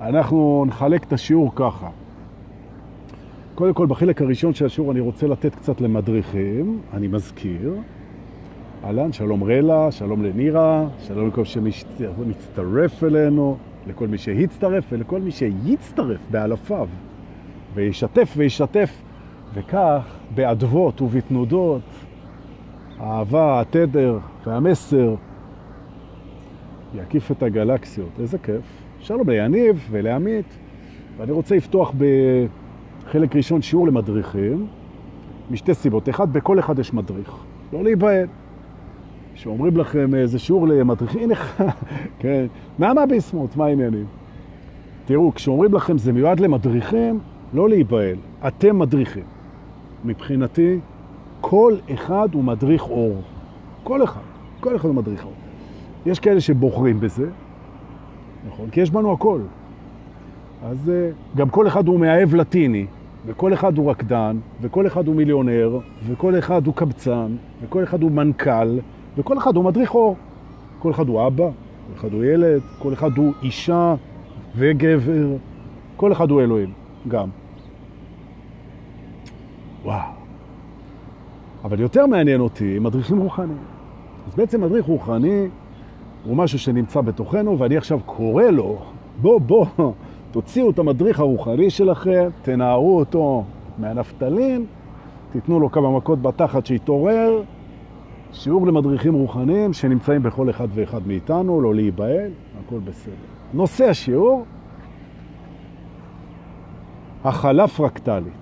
אנחנו נחלק את השיעור ככה. קודם כל, בחלק הראשון של השיעור אני רוצה לתת קצת למדריכים, אני מזכיר. אהלן, שלום רלה, שלום לנירה, שלום לכל שמצטרף אלינו, לכל מי שהצטרף ולכל מי שיצטרף באלפיו, וישתף וישתף, וכך באדוות ובתנודות, האהבה, התדר והמסר יקיף את הגלקסיות. איזה כיף. שלום ליניב ולעמית, ואני רוצה לפתוח בחלק ראשון שיעור למדריכים, משתי סיבות. אחד, בכל אחד יש מדריך. לא להיבהל. שאומרים לכם איזה שיעור למדריכים, הנה, כן, מה מה ביסמוט, מה העניינים? תראו, כשאומרים לכם זה מיועד למדריכים, לא להיבהל, אתם מדריכים. מבחינתי, כל אחד הוא מדריך אור. כל אחד, כל אחד הוא מדריך אור. יש כאלה שבוחרים בזה, נכון? כי יש בנו הכל. אז גם כל אחד הוא מאהב לטיני, וכל אחד הוא רקדן, וכל אחד הוא מיליונר, וכל אחד הוא קבצן, וכל אחד הוא מנכ"ל, וכל אחד הוא מדריך. כל אחד הוא אבא, כל אחד הוא ילד, כל אחד הוא אישה וגבר, כל אחד הוא אלוהים, גם. וואו. אבל יותר מעניין אותי מדריכים רוחניים. אז בעצם מדריך רוחני הוא משהו שנמצא בתוכנו, ואני עכשיו קורא לו, בוא, בוא, תוציאו את המדריך הרוחני שלכם, תנערו אותו מהנפטלין, תיתנו לו כמה מכות בתחת שיתעורר, שיעור למדריכים רוחניים שנמצאים בכל אחד ואחד מאיתנו, לא להיבהל, הכל בסדר. נושא השיעור, הכלה פרקטלית.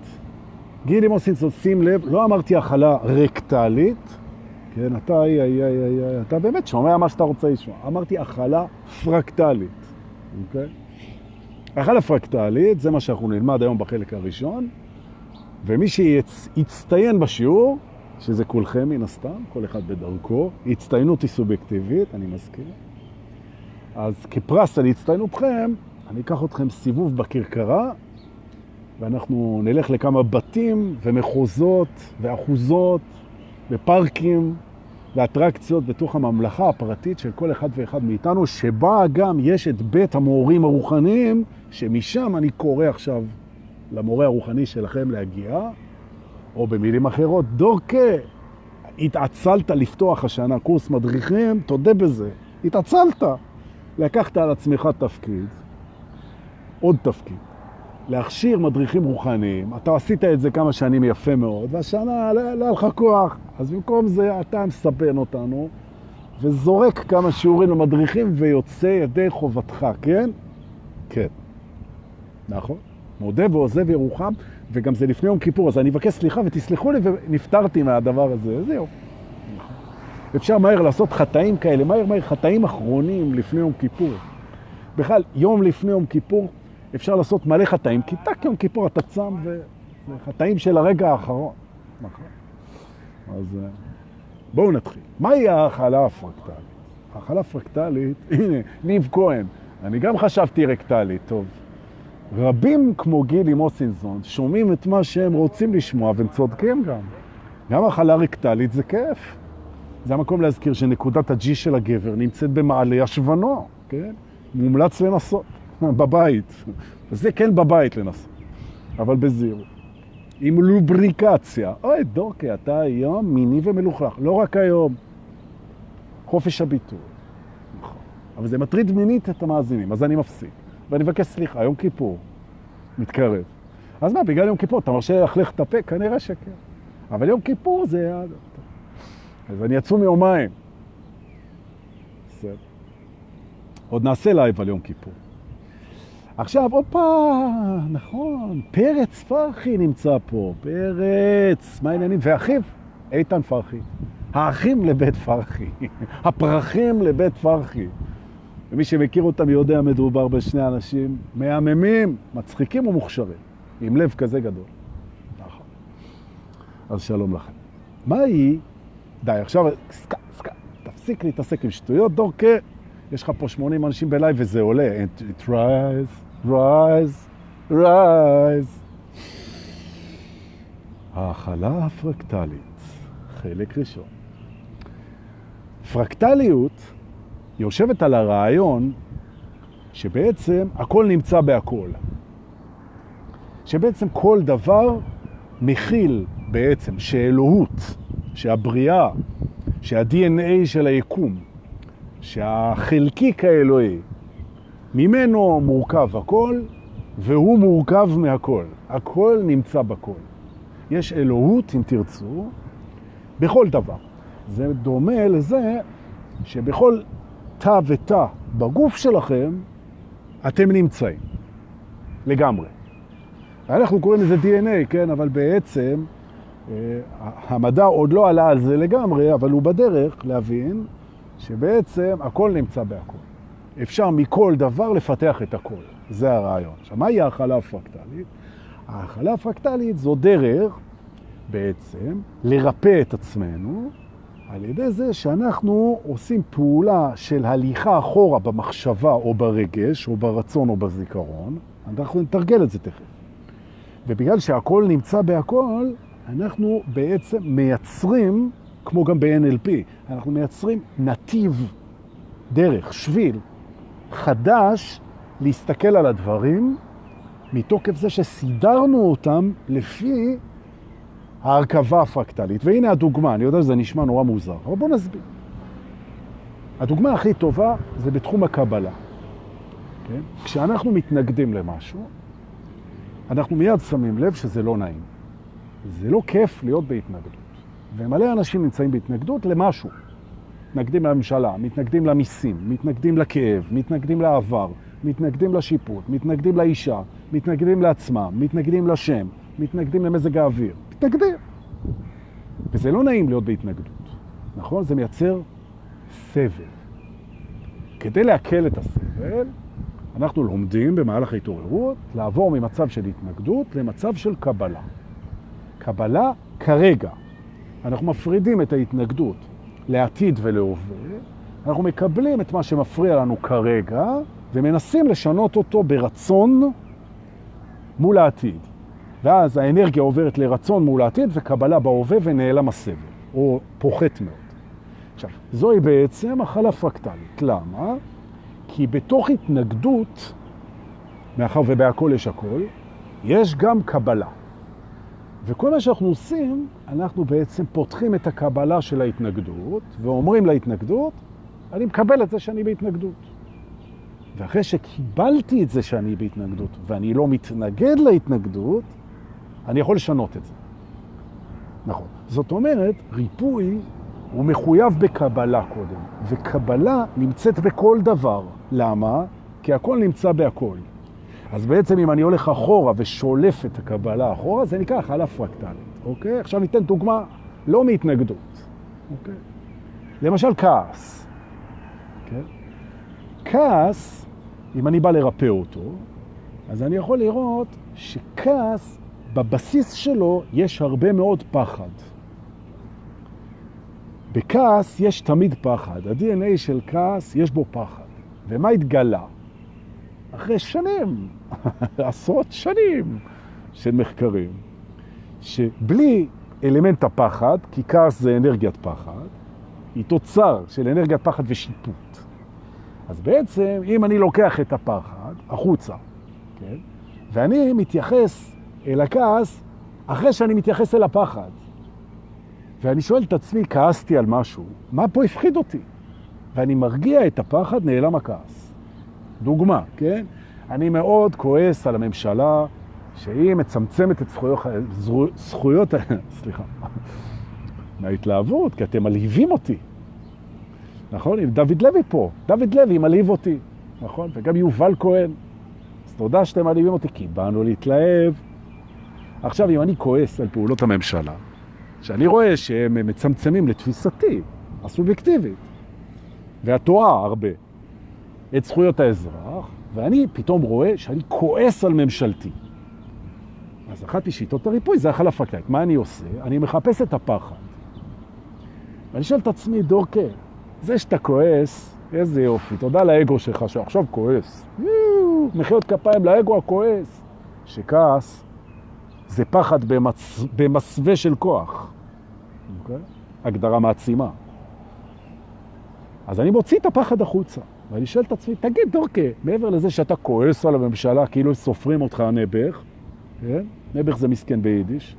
גילי מוסינסון, שים לב, לא אמרתי הכלה רקטלית, כן, אתה, אי, אי, אי, אי, אתה באמת שומע מה שאתה רוצה לשמוע. אמרתי הכלה פרקטלית, אוקיי? הכלה פרקטלית, זה מה שאנחנו נלמד היום בחלק הראשון, ומי שיצטיין בשיעור, שזה כולכם מן הסתם, כל אחד בדרכו, הצטיינות היא סובייקטיבית, אני מזכיר. אז כפרס על הצטיינותכם, אני אקח אתכם סיבוב בקרקרה, ואנחנו נלך לכמה בתים ומחוזות ואחוזות ופארקים ואטרקציות בתוך הממלכה הפרטית של כל אחד ואחד מאיתנו, שבה גם יש את בית המורים הרוחניים, שמשם אני קורא עכשיו למורה הרוחני שלכם להגיע, או במילים אחרות, דורקה, התעצלת לפתוח השנה קורס מדריכים, תודה בזה, התעצלת. לקחת על עצמך תפקיד, עוד תפקיד, להכשיר מדריכים רוחניים, אתה עשית את זה כמה שנים יפה מאוד, והשנה לא, לא לך כוח, אז במקום זה אתה מספן אותנו, וזורק כמה שיעורים למדריכים ויוצא ידי חובתך, כן? כן. נכון. מודה ועוזב ירוחם, וגם זה לפני יום כיפור, אז אני אבקש סליחה ותסלחו לי ונפטרתי מהדבר הזה, זהו. אפשר מהר לעשות חטאים כאלה, מהר מהר חטאים אחרונים לפני יום כיפור. בכלל, יום לפני יום כיפור אפשר לעשות מלא חטאים, כי תק יום כיפור אתה צם וחטאים של הרגע האחרון. נכון. אז בואו נתחיל. מהי ההאכלה הפרקטלית? ההאכלה הפרקטלית, הנה, ניב כהן, אני גם חשבתי רקטלית, טוב. רבים כמו גילי מוסינסון שומעים את מה שהם רוצים לשמוע, והם צודקים גם. גם האכלה רקטלית זה כיף. זה המקום להזכיר שנקודת הג'י של הגבר נמצאת במעלה השוונו, כן? מומלץ לנסות. בבית. זה כן בבית לנסות, אבל בזהירות. עם לובריקציה. אוי, דורקי, אתה היום מיני ומלוכלך. לא רק היום. חופש הביטוי. נכון. אבל זה מטריד מינית את המאזינים, אז אני מפסיק. ואני מבקש סליחה, יום כיפור מתקרב. אז מה, בגלל יום כיפור אתה מרשה ללכלך את הפה? כנראה שכן. אבל יום כיפור זה... אז אני אצום יומיים. בסדר. עוד נעשה live על יום כיפור. עכשיו, הופה, נכון, פרץ פרחי נמצא פה, פרץ, מה העניינים? ואחיו, איתן פרחי. האחים לבית פרחי, הפרחים לבית פרחי. ומי שמכיר אותם יודע, מדובר בשני אנשים מהממים, מצחיקים ומוכשרים, עם לב כזה גדול. נכון. אז שלום לכם. מה היא? די, עכשיו, סקה, סקה, תפסיק להתעסק עם שטויות, דורקה. יש לך פה 80 אנשים בלייב וזה עולה. It, it rise, rise, rise. האכלה הפרקטלית, חלק ראשון. פרקטליות יושבת על הרעיון שבעצם הכל נמצא בהכל. שבעצם כל דבר מכיל בעצם שאלוהות, שהבריאה, שה-DNA של היקום, שהחלקיק האלוהי, ממנו מורכב הכל, והוא מורכב מהכל. הכל נמצא בכל. יש אלוהות, אם תרצו, בכל דבר. זה דומה לזה שבכל תא ותא בגוף שלכם אתם נמצאים. לגמרי. אנחנו קוראים לזה DNA, כן? אבל בעצם אה, המדע עוד לא עלה על זה לגמרי, אבל הוא בדרך להבין שבעצם הכל נמצא בהכל. אפשר מכל דבר לפתח את הכל. זה הרעיון. עכשיו, מהי האכלה הפרקטלית? האכלה הפרקטלית זו דרך בעצם לרפא את עצמנו על ידי זה שאנחנו עושים פעולה של הליכה אחורה במחשבה או ברגש או ברצון או בזיכרון. אנחנו נתרגל את זה תכף. ובגלל שהכל נמצא בהכל, אנחנו בעצם מייצרים, כמו גם ב-NLP, אנחנו מייצרים נתיב, דרך, שביל, חדש להסתכל על הדברים מתוקף זה שסידרנו אותם לפי ההרכבה הפרקטלית. והנה הדוגמה, אני יודע שזה נשמע נורא מוזר, אבל בואו נסביר. הדוגמה הכי טובה זה בתחום הקבלה. כן? כשאנחנו מתנגדים למשהו, אנחנו מיד שמים לב שזה לא נעים. זה לא כיף להיות בהתנגדות. ומלא אנשים נמצאים בהתנגדות למשהו. מתנגדים לממשלה, מתנגדים למיסים, מתנגדים לכאב, מתנגדים לעבר, מתנגדים לשיפוט, מתנגדים לאישה, מתנגדים לעצמם, מתנגדים לשם, מתנגדים למזג האוויר. מתנגדים. וזה לא נעים להיות בהתנגדות, נכון? זה מייצר סבל. כדי להקל את הסבל, אנחנו לומדים במהלך ההתעוררות לעבור ממצב של התנגדות למצב של קבלה. קבלה כרגע. אנחנו מפרידים את ההתנגדות לעתיד ולהווה, אנחנו מקבלים את מה שמפריע לנו כרגע ומנסים לשנות אותו ברצון מול העתיד. ואז האנרגיה עוברת לרצון מול העתיד וקבלה בהווה ונעלם הסבל, או פוחת מאוד. עכשיו, זוהי בעצם החלה פרקטלית. למה? כי בתוך התנגדות, מאחר ובהכל יש הכל, יש גם קבלה. וכל מה שאנחנו עושים, אנחנו בעצם פותחים את הקבלה של ההתנגדות, ואומרים להתנגדות, אני מקבל את זה שאני בהתנגדות. ואחרי שקיבלתי את זה שאני בהתנגדות, ואני לא מתנגד להתנגדות, אני יכול לשנות את זה. נכון. זאת אומרת, ריפוי הוא מחויב בקבלה קודם, וקבלה נמצאת בכל דבר. למה? כי הכל נמצא בהכל. אז בעצם אם אני הולך אחורה ושולף את הקבלה אחורה, זה נקרא החלה פרקטלית, אוקיי? עכשיו ניתן דוגמה לא מהתנגדות, אוקיי? למשל כעס, אוקיי? כעס, אם אני בא לרפא אותו, אז אני יכול לראות שכעס, בבסיס שלו יש הרבה מאוד פחד. בכעס יש תמיד פחד. ה-DNA של כעס יש בו פחד. ומה התגלה? אחרי שנים, עשרות שנים של מחקרים, שבלי אלמנט הפחד, כי כעס זה אנרגיית פחד, היא תוצר של אנרגיית פחד ושיפוט. אז בעצם, אם אני לוקח את הפחד החוצה, כן? ואני מתייחס אל הכעס אחרי שאני מתייחס אל הפחד, ואני שואל את עצמי, כעסתי על משהו, מה פה הפחיד אותי? ואני מרגיע את הפחד, נעלם הכעס. דוגמה, כן? אני מאוד כועס על הממשלה שהיא מצמצמת את זכויות, זכויות סליחה, מההתלהבות, כי אתם מלהיבים אותי. נכון? עם דוד לוי פה. דוד לוי מלהיב אותי, נכון? וגם יובל כהן. אז תודה שאתם מלהיבים אותי, כי באנו להתלהב. עכשיו, אם אני כועס על פעולות הממשלה, שאני רואה שהם מצמצמים לתפיסתי, הסובייקטיבית, והתורה הרבה, את זכויות האזרח, ואני פתאום רואה שאני כועס על ממשלתי. אז אחת משיטות הריפוי זה החלה פרקטית. מה אני עושה? אני מחפש את הפחד. ואני שואל את עצמי, דורקה, זה שאתה כועס, איזה יופי, תודה לאגו שלך שעכשיו כועס. מחיאות כפיים לאגו הכועס. שכעס זה פחד במצ... במסווה של כוח. Okay? אוקיי? הגדרה מעצימה. אז אני מוציא את הפחד החוצה. ואני שואל את עצמי, תגיד, דורקה, מעבר לזה שאתה כועס על הממשלה כאילו סופרים אותך נעבך, כן? נעבך זה מסכן ביידיש,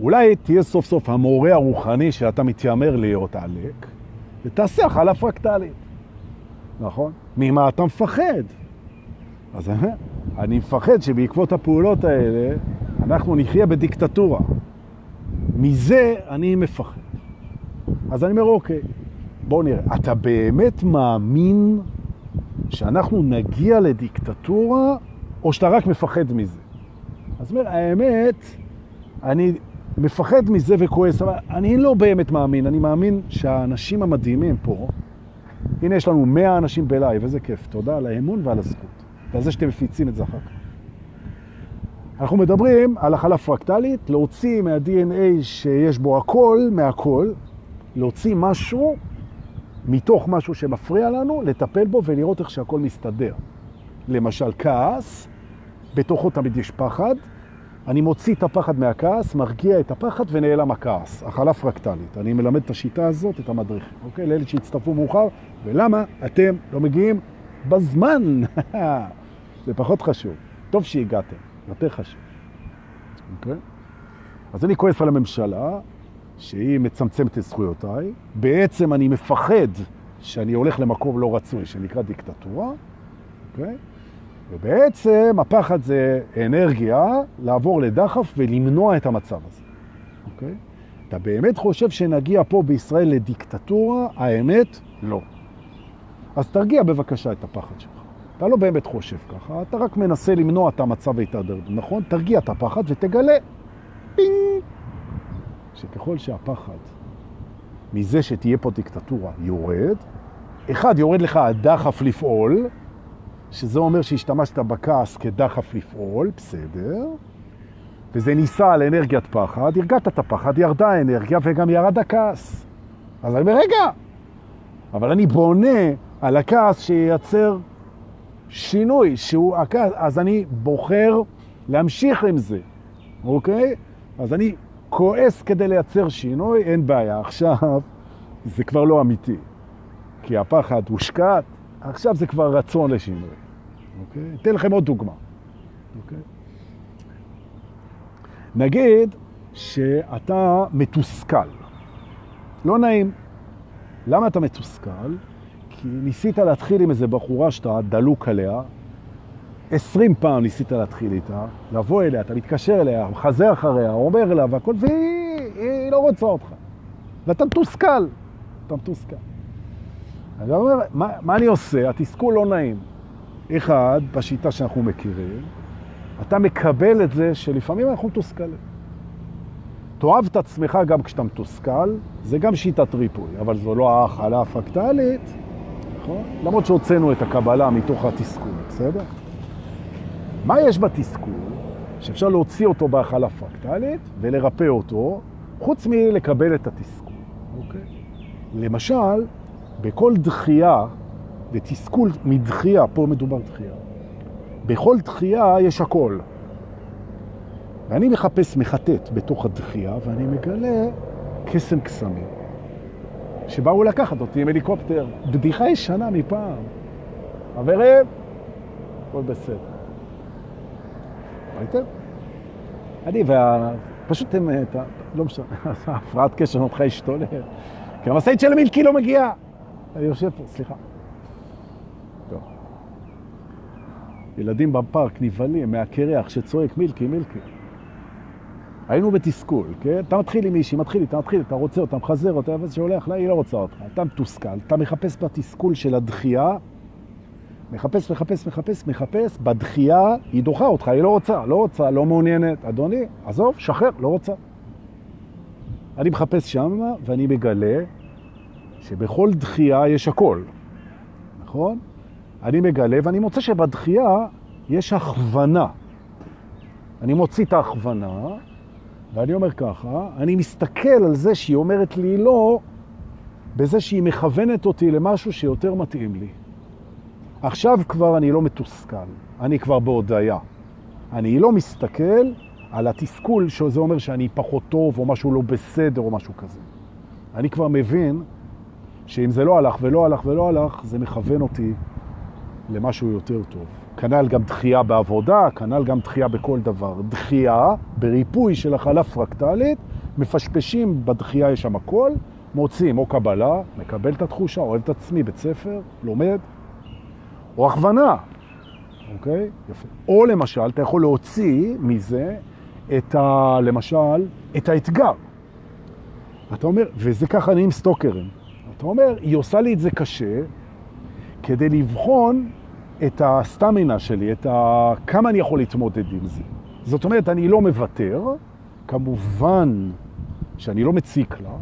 אולי תהיה סוף סוף המורה הרוחני שאתה מתיימר להיות עלק, ותעשה החלה פרקטלית, נכון? ממה אתה מפחד? אז אני מפחד שבעקבות הפעולות האלה אנחנו נחיה בדיקטטורה. מזה אני מפחד. אז אני אומר, אוקיי, בואו נראה. אתה באמת מאמין שאנחנו נגיע לדיקטטורה, או שאתה רק מפחד מזה? אז אומר, האמת, אני מפחד מזה וכועס, אבל אני לא באמת מאמין. אני מאמין שהאנשים המדהימים פה, הנה יש לנו 100 אנשים בלייב, איזה כיף. תודה על האמון ועל הזכות. ועל זה שאתם מפיצים את זה אחר כך. אנחנו מדברים על החלה פרקטלית, להוציא מה-DNA שיש בו הכל, מהכל, להוציא משהו מתוך משהו שמפריע לנו, לטפל בו ולראות איך שהכל מסתדר. למשל, כעס, בתוכו תמיד יש פחד, אני מוציא את הפחד מהכעס, מרגיע את הפחד ונעלם הכעס. החלה פרקטלית. אני מלמד את השיטה הזאת, את המדריכים, אוקיי? לאלה שהצטרפו מאוחר, ולמה אתם לא מגיעים בזמן? זה פחות חשוב. טוב שהגעתם, יותר חשוב. אוקיי? אז אני כועס על הממשלה, שהיא מצמצמת את זכויותיי. בעצם אני מפחד שאני הולך למקום לא רצוי, שנקרא דיקטטורה, אוקיי? ובעצם הפחד זה אנרגיה לעבור לדחף ולמנוע את המצב הזה, אוקיי? אתה באמת חושב שנגיע פה בישראל לדיקטטורה? האמת, לא. אז תרגיע בבקשה את הפחד שלך. אתה לא באמת חושב ככה, אתה רק מנסה למנוע את המצב ההתהדרדות, נכון? תרגיע את הפחד ותגלה, פינג, שככל שהפחד מזה שתהיה פה דיקטטורה יורד, אחד, יורד לך הדחף לפעול, שזה אומר שהשתמשת בכעס כדחף לפעול, בסדר, וזה ניסה על אנרגיית פחד, הרגעת את הפחד, ירדה האנרגיה וגם ירד הכעס. אז אני אומר, רגע, אבל אני בונה על הכעס שייצר שינוי, שהוא הכעס, אז אני בוחר להמשיך עם זה, אוקיי? אז אני כועס כדי לייצר שינוי, אין בעיה. עכשיו זה כבר לא אמיתי, כי הפחד הושקעת, עכשיו זה כבר רצון לשינוי. אוקיי? אתן לכם עוד דוגמה. אוקיי? נגיד שאתה מתוסכל. לא נעים. למה אתה מתוסכל? כי ניסית להתחיל עם איזה בחורה שאתה דלוק עליה, עשרים פעם ניסית להתחיל איתה, לבוא אליה, אתה מתקשר אליה, מחזר אחריה, אומר לה והכל, והיא לא רוצה אותך. ואתה מתוסכל, אתה מתוסכל. אני אומר, מה, מה אני עושה? התסכול לא נעים. אחד, בשיטה שאנחנו מכירים, אתה מקבל את זה שלפעמים אנחנו מתוסכלים. תאהב את עצמך גם כשאתה מתוסכל, זה גם שיטת ריפוי, אבל זו לא האכלה הפקטלית, נכון? למרות שהוצאנו את הקבלה מתוך התסכול, בסדר? מה יש בתסכול שאפשר להוציא אותו בהכלה פרקטלית ולרפא אותו, חוץ מלקבל את התסכול, אוקיי? למשל, בכל דחייה, ותסכול מדחייה, פה מדובר דחייה, בכל דחייה יש הכל. ואני מחפש מחטט בתוך הדחייה, ואני מגלה קסם קסמים. שבאו לקחת אותי עם הליקופטר. בדיחה ישנה מפעם. חברים, הכל בסדר. ראיתם? אני וה... פשוט הם... לא משנה, הפרעת קשר נותחה השתולל. כי המשאית של מילקי לא מגיעה. אני יושב פה, סליחה. ילדים בפארק נבהלים מהקרח שצועק מילקי, מילקי. היינו בתסכול, כן? אתה מתחיל עם מישהי, מתחיל, אתה מתחיל, אתה רוצה אותה, מחזר אותה, וזה שהולך לה, היא לא רוצה אותך. אתה מתוסכל, אתה מחפש בתסכול של הדחייה, מחפש, מחפש, מחפש, מחפש, בדחייה היא דוחה אותך, היא לא רוצה, לא רוצה, לא מעוניינת. אדוני, עזוב, שחרר, לא רוצה. אני מחפש שם ואני מגלה שבכל דחייה יש הכל, נכון? אני מגלה ואני מוצא שבדחייה יש הכוונה. אני מוציא את ההכוונה, ואני אומר ככה, אני מסתכל על זה שהיא אומרת לי לא, בזה שהיא מכוונת אותי למשהו שיותר מתאים לי. עכשיו כבר אני לא מתוסכל, אני כבר בהודעה. אני לא מסתכל על התסכול שזה אומר שאני פחות טוב או משהו לא בסדר או משהו כזה. אני כבר מבין שאם זה לא הלך ולא הלך ולא הלך, זה מכוון אותי למשהו יותר טוב. כנ"ל גם דחייה בעבודה, כנ"ל גם דחייה בכל דבר. דחייה בריפוי של החלה פרקטלית, מפשפשים בדחייה יש שם הכל, מוצאים או קבלה, מקבל את התחושה, אוהב את עצמי, בית ספר, לומד, או הכוונה, אוקיי? יפה. או למשל, אתה יכול להוציא מזה את ה... למשל, את האתגר. אתה אומר, וזה ככה נהיים סטוקרים. אתה אומר, היא עושה לי את זה קשה כדי לבחון את הסטמינה שלי, את ה... כמה אני יכול להתמודד עם זה. זאת אומרת, אני לא מוותר, כמובן שאני לא מציק לה,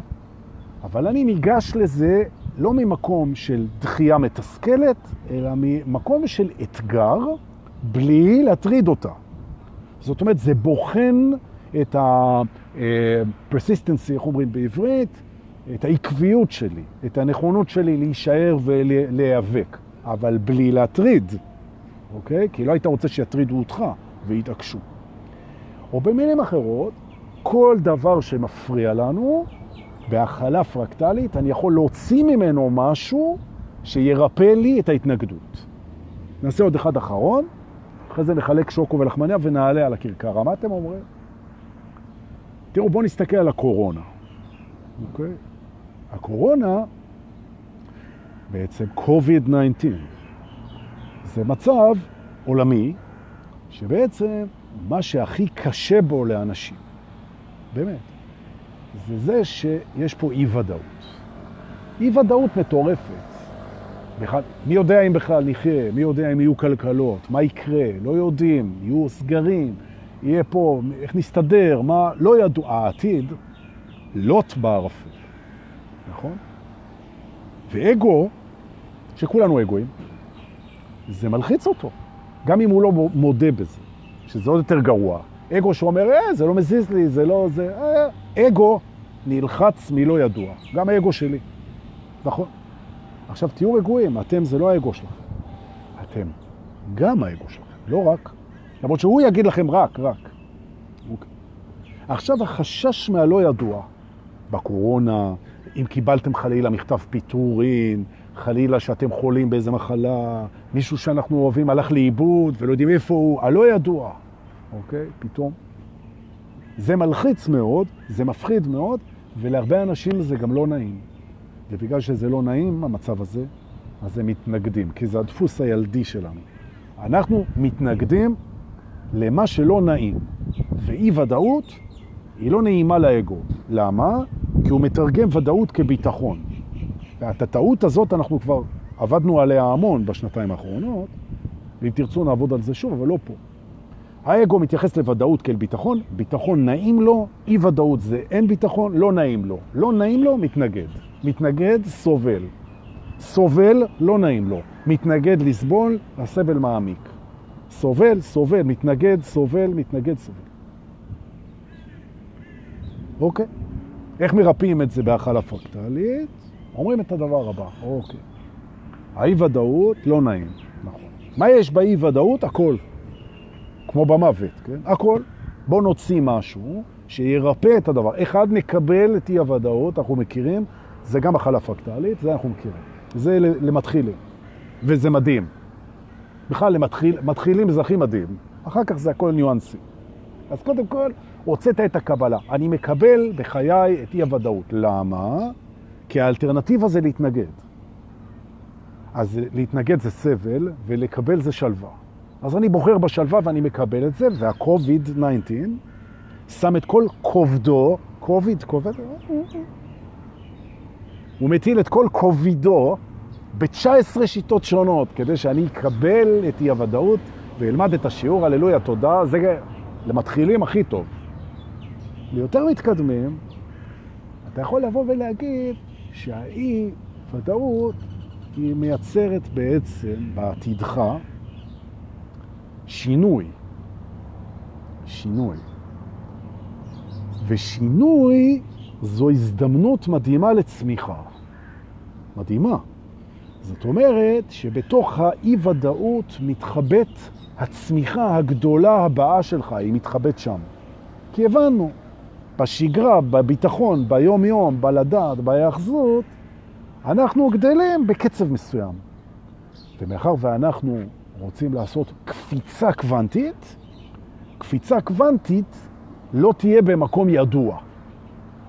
אבל אני ניגש לזה לא ממקום של דחייה מתסכלת, אלא ממקום של אתגר בלי להטריד אותה. זאת אומרת, זה בוחן את ה-persistency, איך אומרים בעברית? את העקביות שלי, את הנכונות שלי להישאר ולהיאבק, אבל בלי להטריד, אוקיי? כי לא היית רוצה שיטרידו אותך ויתעקשו. או במילים אחרות, כל דבר שמפריע לנו, בהכלה פרקטלית, אני יכול להוציא ממנו משהו שירפא לי את ההתנגדות. נעשה עוד אחד אחרון, אחרי זה נחלק שוקו ולחמניה ונעלה על הכרכרה. מה אתם אומרים? תראו, בואו נסתכל על הקורונה, אוקיי? הקורונה, בעצם COVID-19, זה מצב עולמי שבעצם מה שהכי קשה בו לאנשים, באמת, זה זה שיש פה אי-ודאות. אי-ודאות מטורפת. מי יודע אם בכלל נחיה, מי יודע אם יהיו כלכלות, מה יקרה, לא יודעים, יהיו סגרים, יהיה פה, איך נסתדר, מה, לא ידעו, העתיד לוט בערפל, נכון? ואגו, שכולנו אגואים, זה מלחיץ אותו, גם אם הוא לא מודה בזה, שזה עוד יותר גרוע. אגו שאומר, אה, זה לא מזיז לי, זה לא זה, אה, אגו נלחץ מלא ידוע, גם האגו שלי, נכון? עכשיו תהיו רגועים, אתם זה לא האגו שלכם, אתם גם האגו שלכם, לא רק, למרות שהוא יגיד לכם רק, רק. אוקיי. עכשיו החשש מהלא ידוע, בקורונה, אם קיבלתם חלילה מכתב פיטורין, חלילה שאתם חולים באיזה מחלה, מישהו שאנחנו אוהבים הלך לאיבוד ולא יודעים איפה הוא, הלא ידוע, אוקיי? פתאום. זה מלחיץ מאוד, זה מפחיד מאוד, ולהרבה אנשים זה גם לא נעים. ובגלל שזה לא נעים, המצב הזה, אז הם מתנגדים, כי זה הדפוס הילדי שלנו. אנחנו מתנגדים למה שלא נעים, ואי ודאות היא לא נעימה לאגו. למה? כי הוא מתרגם ודאות כביטחון. ואת הטעות הזאת אנחנו כבר עבדנו עליה המון בשנתיים האחרונות, ואם תרצו נעבוד על זה שוב, אבל לא פה. האגו מתייחס לוודאות כאל ביטחון, ביטחון נעים לו, אי ודאות זה אין ביטחון, לא נעים לו. לא נעים לו, מתנגד. מתנגד, סובל. סובל, לא נעים לו. מתנגד, לסבול, הסבל מעמיק. סובל, סובל, מתנגד, סובל, מתנגד, סובל. אוקיי. איך מרפאים את זה בהכלה פרקטלית? אומרים את הדבר הבא, אוקיי. האי-ודאות לא נעים, נכון. מה יש באי-ודאות? הכל. כמו במוות, כן? הכל. בואו נוציא משהו שירפא את הדבר. אחד, נקבל את אי-הוודאות, אנחנו מכירים, זה גם הכלה פרקטלית, זה אנחנו מכירים. זה למתחילים, וזה מדהים. בכלל, למתחיל, מתחילים זה הכי מדהים, אחר כך זה הכל ניואנסים. אז קודם כל, הוצאת את הקבלה. אני מקבל בחיי את אי-הוודאות. למה? כי האלטרנטיבה זה להתנגד. אז להתנגד זה סבל, ולקבל זה שלווה. אז אני בוחר בשלווה ואני מקבל את זה, וה-COVID-19 שם את כל כובדו, COVID, כובד, הוא מטיל את כל כובדו ב-19 שיטות שונות, כדי שאני אקבל את אי-הוודאות ואלמד את השיעור, הללויה, תודה, זה למתחילים הכי טוב. ליותר מתקדמים, אתה יכול לבוא ולהגיד שהאי-ודאות היא מייצרת בעצם בעתידך שינוי. שינוי. ושינוי זו הזדמנות מדהימה לצמיחה. מדהימה. זאת אומרת שבתוך האי-ודאות מתחבט הצמיחה הגדולה הבאה שלך, היא מתחבט שם. כי הבנו, בשגרה, בביטחון, ביום-יום, בלדעת, בהיאחזות, אנחנו גדלים בקצב מסוים. ומאחר ואנחנו רוצים לעשות קפיצה קוונטית, קפיצה קוונטית לא תהיה במקום ידוע.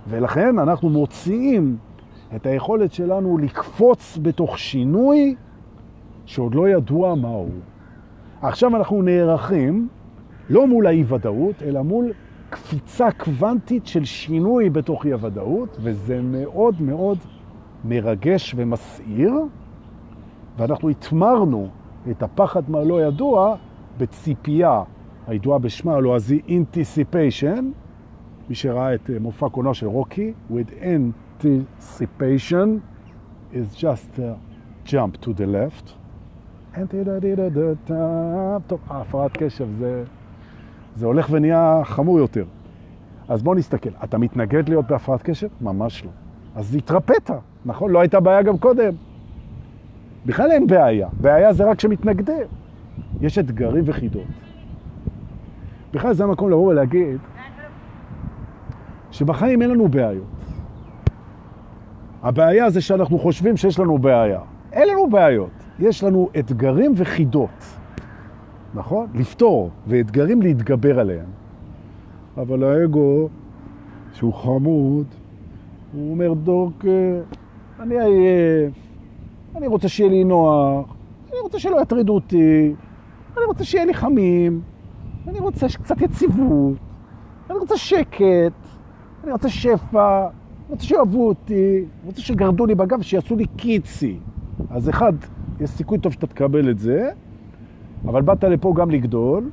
ולכן אנחנו מוציאים את היכולת שלנו לקפוץ בתוך שינוי שעוד לא ידוע מהו. עכשיו אנחנו נערכים לא מול האי-ודאות, אלא מול קפיצה קוונטית של שינוי בתוך אי-הוודאות, וזה מאוד מאוד מרגש ומסעיר, ואנחנו התמרנו את הפחד מהלא ידוע בציפייה הידועה בשמה הלועזי Anticipation, מי שראה את מופע קולנוע של רוקי, with anticipation is just a jump to the left. טוב, הפרעת קשב זה, זה הולך ונהיה חמור יותר. אז בוא נסתכל. אתה מתנגד להיות בהפרעת קשב? ממש לא. אז התרפאת, נכון? לא הייתה בעיה גם קודם. בכלל אין בעיה. בעיה זה רק שמתנגדים. יש אתגרים וחידות. בכלל זה המקום לבוא ולהגיד שבחיים אין לנו בעיות. הבעיה זה שאנחנו חושבים שיש לנו בעיה. אין לנו בעיות. יש לנו אתגרים וחידות, נכון? לפתור, ואתגרים להתגבר עליהם. אבל האגו, שהוא חמוד, הוא אומר, דורק, אני עייף, אני רוצה שיהיה לי נוח, אני רוצה שלא יטרידו אותי, אני רוצה שיהיה לי חמים, אני רוצה קצת יציבות, אני רוצה שקט, אני רוצה שפע, אני רוצה שאוהבו אותי, אני רוצה שגרדו לי בגב, שיעשו לי קיצי. אז אחד, יש סיכוי טוב שאתה תקבל את זה, אבל באת לפה גם לגדול,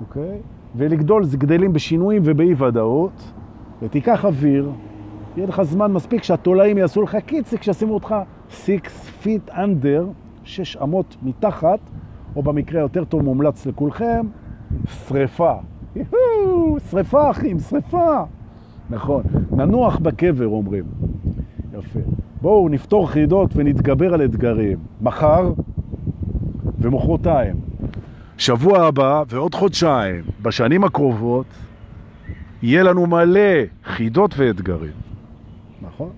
אוקיי? ולגדול זה גדלים בשינויים ובאי ודאות, ותיקח אוויר, יהיה לך זמן מספיק שהתולעים יעשו לך קיצי כשישימו אותך 6 feet under, 6 אמות מתחת, או במקרה יותר טוב מומלץ לכולכם, שריפה. שריפה אחים, שריפה. נכון, ננוח בקבר אומרים. יפה. בואו נפתור חידות ונתגבר על אתגרים. מחר ומחרתיים. שבוע הבא ועוד חודשיים, בשנים הקרובות, יהיה לנו מלא חידות ואתגרים. נכון?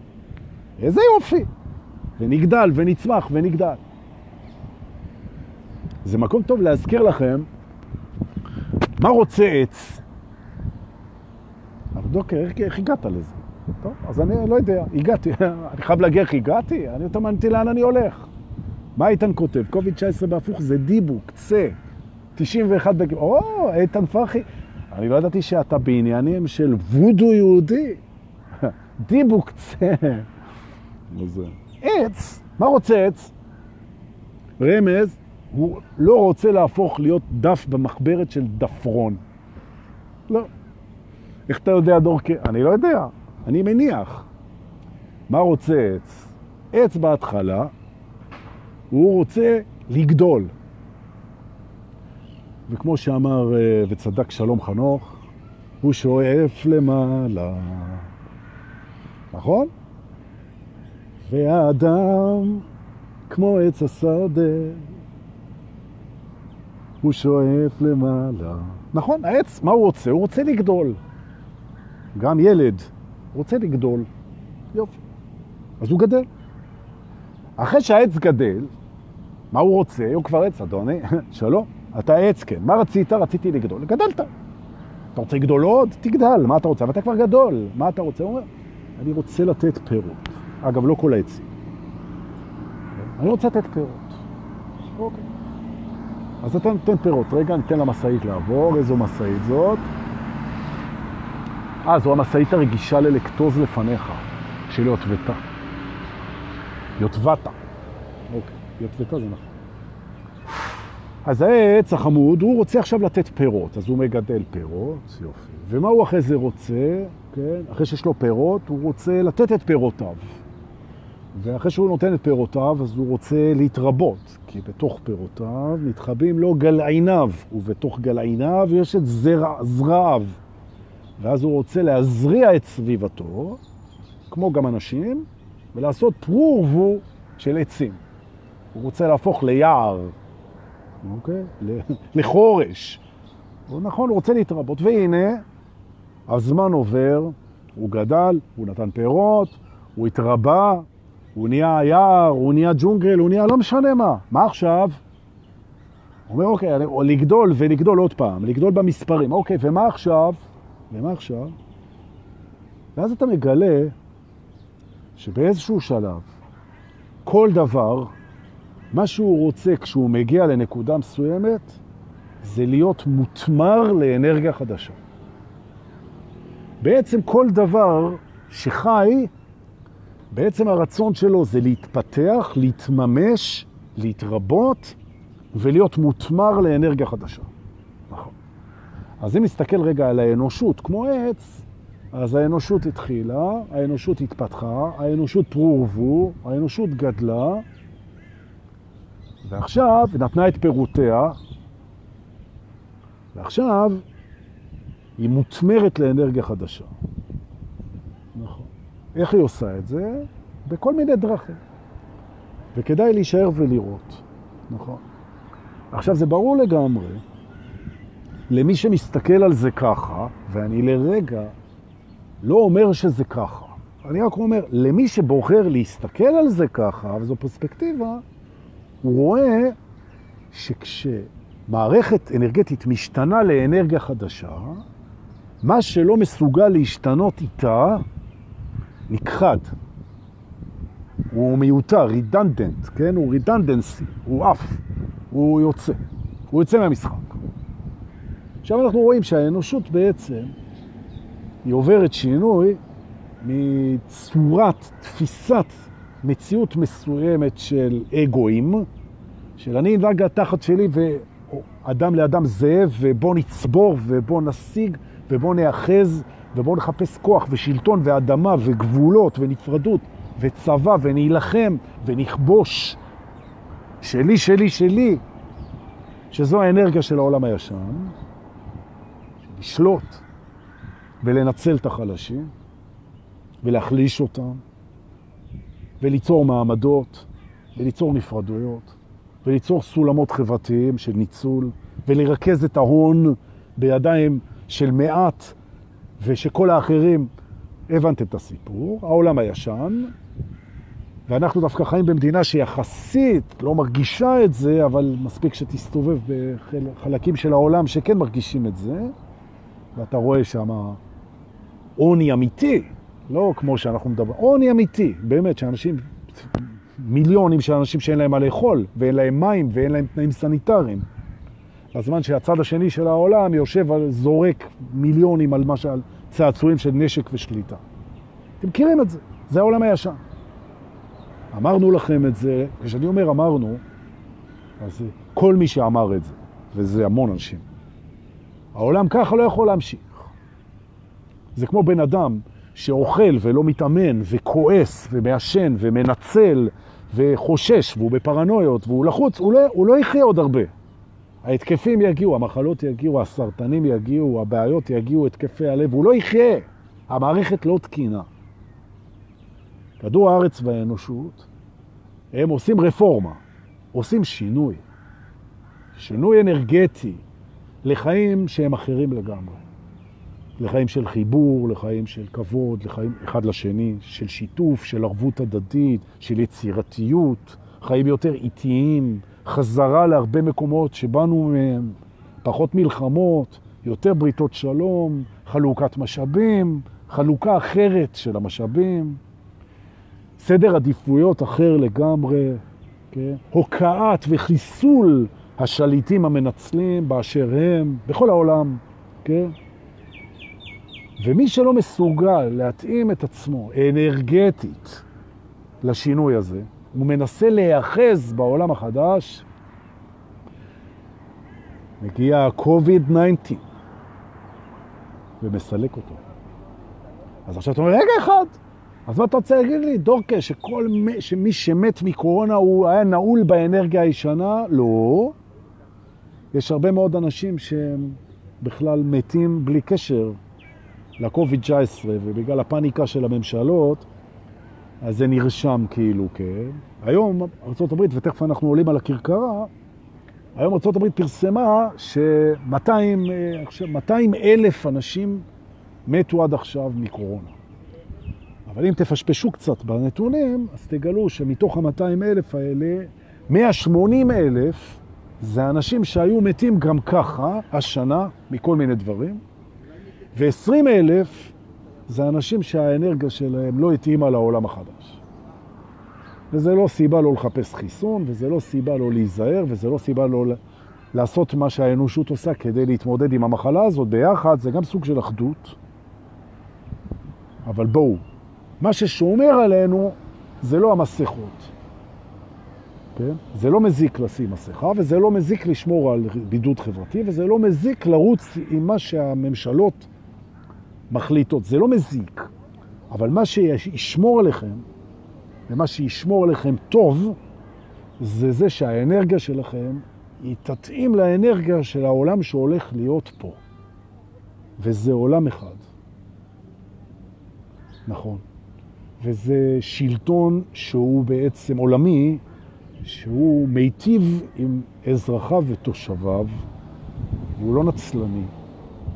איזה יופי. ונגדל ונצמח ונגדל. זה מקום טוב להזכיר לכם מה רוצה עץ. אבל דוקר, איך, איך הגעת לזה? טוב, אז אני לא יודע, הגעתי, אני חייב להגיע איך הגעתי, אני יותר מעניין לאן אני הולך. מה איתן כותב? קוביד 19 בהפוך זה דיבוק, צא, 91 בג... או, איתן פרחי, אני לא ידעתי שאתה בעניינים של וודו יהודי. דיבוק צא. עץ, מה רוצה עץ? רמז, הוא לא רוצה להפוך להיות דף במחברת של דפרון. לא. איך אתה יודע, דורקי? אני לא יודע. אני מניח. מה רוצה עץ? עץ בהתחלה, הוא רוצה לגדול. וכמו שאמר אה, וצדק שלום חנוך, הוא שואף למעלה. נכון? והאדם כמו עץ השדה, הוא שואף למעלה. נכון, העץ, מה הוא רוצה? הוא רוצה לגדול. גם ילד רוצה לגדול. יופי. אז הוא גדל. אחרי שהעץ גדל, מה הוא רוצה? הוא כבר עץ, אדוני. שלום, אתה עץ, כן. מה רצית? רציתי לגדול. גדלת. אתה רוצה לגדול עוד? תגדל. מה אתה רוצה? אתה כבר גדול. מה אתה רוצה? הוא אומר, אני רוצה לתת פירות. אגב, לא כל העצים. אני רוצה לתת פירות. אוקיי. אז אתה נותן פירות. רגע, ניתן למסעית לעבור. איזו מסעית זאת? אה, זו המשאית הרגישה ללקטוז לפניך, של יוטבתה. יוטבתה. אוקיי, יוטבתה זה נכון. אז העץ החמוד, הוא רוצה עכשיו לתת פירות, אז הוא מגדל פירות, יופי. ומה הוא אחרי זה רוצה? כן? אחרי שיש לו פירות, הוא רוצה לתת את פירותיו. ואחרי שהוא נותן את פירותיו, אז הוא רוצה להתרבות, כי בתוך פירותיו נתחבים לו גלעיניו, ובתוך גלעיניו יש את זרע, זרעיו. ואז הוא רוצה להזריע את סביבתו, כמו גם אנשים, ולעשות פרו ורבו של עצים. הוא רוצה להפוך ליער, אוקיי? לחורש. נכון, הוא רוצה להתרבות. והנה, הזמן עובר, הוא גדל, הוא נתן פירות, הוא התרבה, הוא נהיה יער, הוא נהיה ג'ונגל, הוא נהיה לא משנה מה. מה עכשיו? הוא אומר, אוקיי, לגדול ולגדול עוד פעם, לגדול במספרים. אוקיי, ומה עכשיו? ומה עכשיו? ואז אתה מגלה שבאיזשהו שלב, כל דבר, מה שהוא רוצה כשהוא מגיע לנקודה מסוימת, זה להיות מותמר לאנרגיה חדשה. בעצם כל דבר שחי, בעצם הרצון שלו זה להתפתח, להתממש, להתרבות ולהיות מותמר לאנרגיה חדשה. נכון. אז אם נסתכל רגע על האנושות כמו עץ, אז האנושות התחילה, האנושות התפתחה, האנושות פרורבו, האנושות גדלה, ועכשיו נתנה את פירותיה, ועכשיו היא מותמרת לאנרגיה חדשה. איך היא עושה את זה? בכל מיני דרכים. וכדאי להישאר ולראות. נכון. עכשיו, זה ברור לגמרי, למי שמסתכל על זה ככה, ואני לרגע לא אומר שזה ככה. אני רק אומר, למי שבוחר להסתכל על זה ככה, וזו פרספקטיבה, הוא רואה שכשמערכת אנרגטית משתנה לאנרגיה חדשה, מה שלא מסוגל להשתנות איתה, נכחד. הוא מיותר, רידנדנט, כן? הוא רידנדנסי, הוא אף, הוא יוצא, הוא יוצא מהמשחק. עכשיו אנחנו רואים שהאנושות בעצם היא עוברת שינוי מצורת תפיסת מציאות מסוימת של אגואים, של אני נדאג לתחת שלי ואדם לאדם זאב, ובוא נצבור ובוא נשיג ובוא נאחז ובוא נחפש כוח ושלטון ואדמה וגבולות ונפרדות וצבא ונילחם ונכבוש. שלי, שלי, שלי, שזו האנרגיה של העולם הישן, לשלוט. ולנצל את החלשים ולהחליש אותם וליצור מעמדות וליצור נפרדויות וליצור סולמות חברתיים של ניצול ולרכז את ההון בידיים של מעט ושכל האחרים, הבנתם את הסיפור, העולם הישן, ואנחנו דווקא חיים במדינה שיחסית לא מרגישה את זה, אבל מספיק שתסתובב בחלקים של העולם שכן מרגישים את זה, ואתה רואה שם עוני אמיתי, לא כמו שאנחנו מדברים, עוני אמיתי, באמת, שאנשים, מיליונים של אנשים שאין להם מה לאכול, ואין להם מים, ואין להם תנאים סניטריים. בזמן שהצד השני של העולם יושב זורק מיליונים על, משל, צעצועים של נשק ושליטה. אתם מכירים את זה, זה העולם הישן. אמרנו לכם את זה, כשאני אומר אמרנו, אז כל מי שאמר את זה, וזה המון אנשים. העולם ככה לא יכול להמשיך. זה כמו בן אדם שאוכל ולא מתאמן וכועס ומעשן ומנצל וחושש והוא בפרנויות והוא לחוץ, הוא לא, הוא לא יחיה עוד הרבה. ההתקפים יגיעו, המחלות יגיעו, הסרטנים יגיעו, הבעיות יגיעו, התקפי הלב, הוא לא יחיה. המערכת לא תקינה. כדור הארץ והאנושות, הם עושים רפורמה, עושים שינוי. שינוי אנרגטי לחיים שהם אחרים לגמרי. לחיים של חיבור, לחיים של כבוד, לחיים אחד לשני, של שיתוף, של ערבות הדדית, של יצירתיות, חיים יותר איטיים, חזרה להרבה מקומות שבאנו מהם, פחות מלחמות, יותר בריתות שלום, חלוקת משאבים, חלוקה אחרת של המשאבים, סדר עדיפויות אחר לגמרי, כן? הוקעת וחיסול השליטים המנצלים באשר הם, בכל העולם, כן? ומי שלא מסוגל להתאים את עצמו אנרגטית לשינוי הזה, הוא מנסה להיאחז בעולם החדש, מגיע ה-COVID-19 ומסלק אותו. אז עכשיו אתה אומר, רגע אחד, אז מה אתה רוצה להגיד לי, דורקה, שכל מי, שמי שמת מקורונה הוא היה נעול באנרגיה הישנה? לא. יש הרבה מאוד אנשים שהם בכלל מתים בלי קשר לקוביד-19 ובגלל הפניקה של הממשלות, אז זה נרשם כאילו כן. היום ארה"ב, ותכף אנחנו עולים על הכרכרה, היום ארה"ב פרסמה ש-200 אלף אנשים מתו עד עכשיו מקורונה. אבל אם תפשפשו קצת בנתונים, אז תגלו שמתוך ה-200 אלף האלה, 180 אלף זה אנשים שהיו מתים גם ככה השנה מכל מיני דברים, ו-20 אלף זה אנשים שהאנרגיה שלהם לא התאימה לעולם החדש. וזה לא סיבה לא לחפש חיסון, וזה לא סיבה לא להיזהר, וזה לא סיבה לא לעשות מה שהאנושות עושה כדי להתמודד עם המחלה הזאת ביחד, זה גם סוג של אחדות. אבל בואו, מה ששומר עלינו זה לא המסכות. כן? זה לא מזיק לשים מסכה, וזה לא מזיק לשמור על בידוד חברתי, וזה לא מזיק לרוץ עם מה שהממשלות מחליטות. זה לא מזיק. אבל מה שישמור עליכם, ומה שישמור עליכם טוב, זה זה שהאנרגיה שלכם היא תתאים לאנרגיה של העולם שהולך להיות פה. וזה עולם אחד. נכון. וזה שלטון שהוא בעצם עולמי, שהוא מיטיב עם אזרחיו ותושביו, והוא לא נצלני.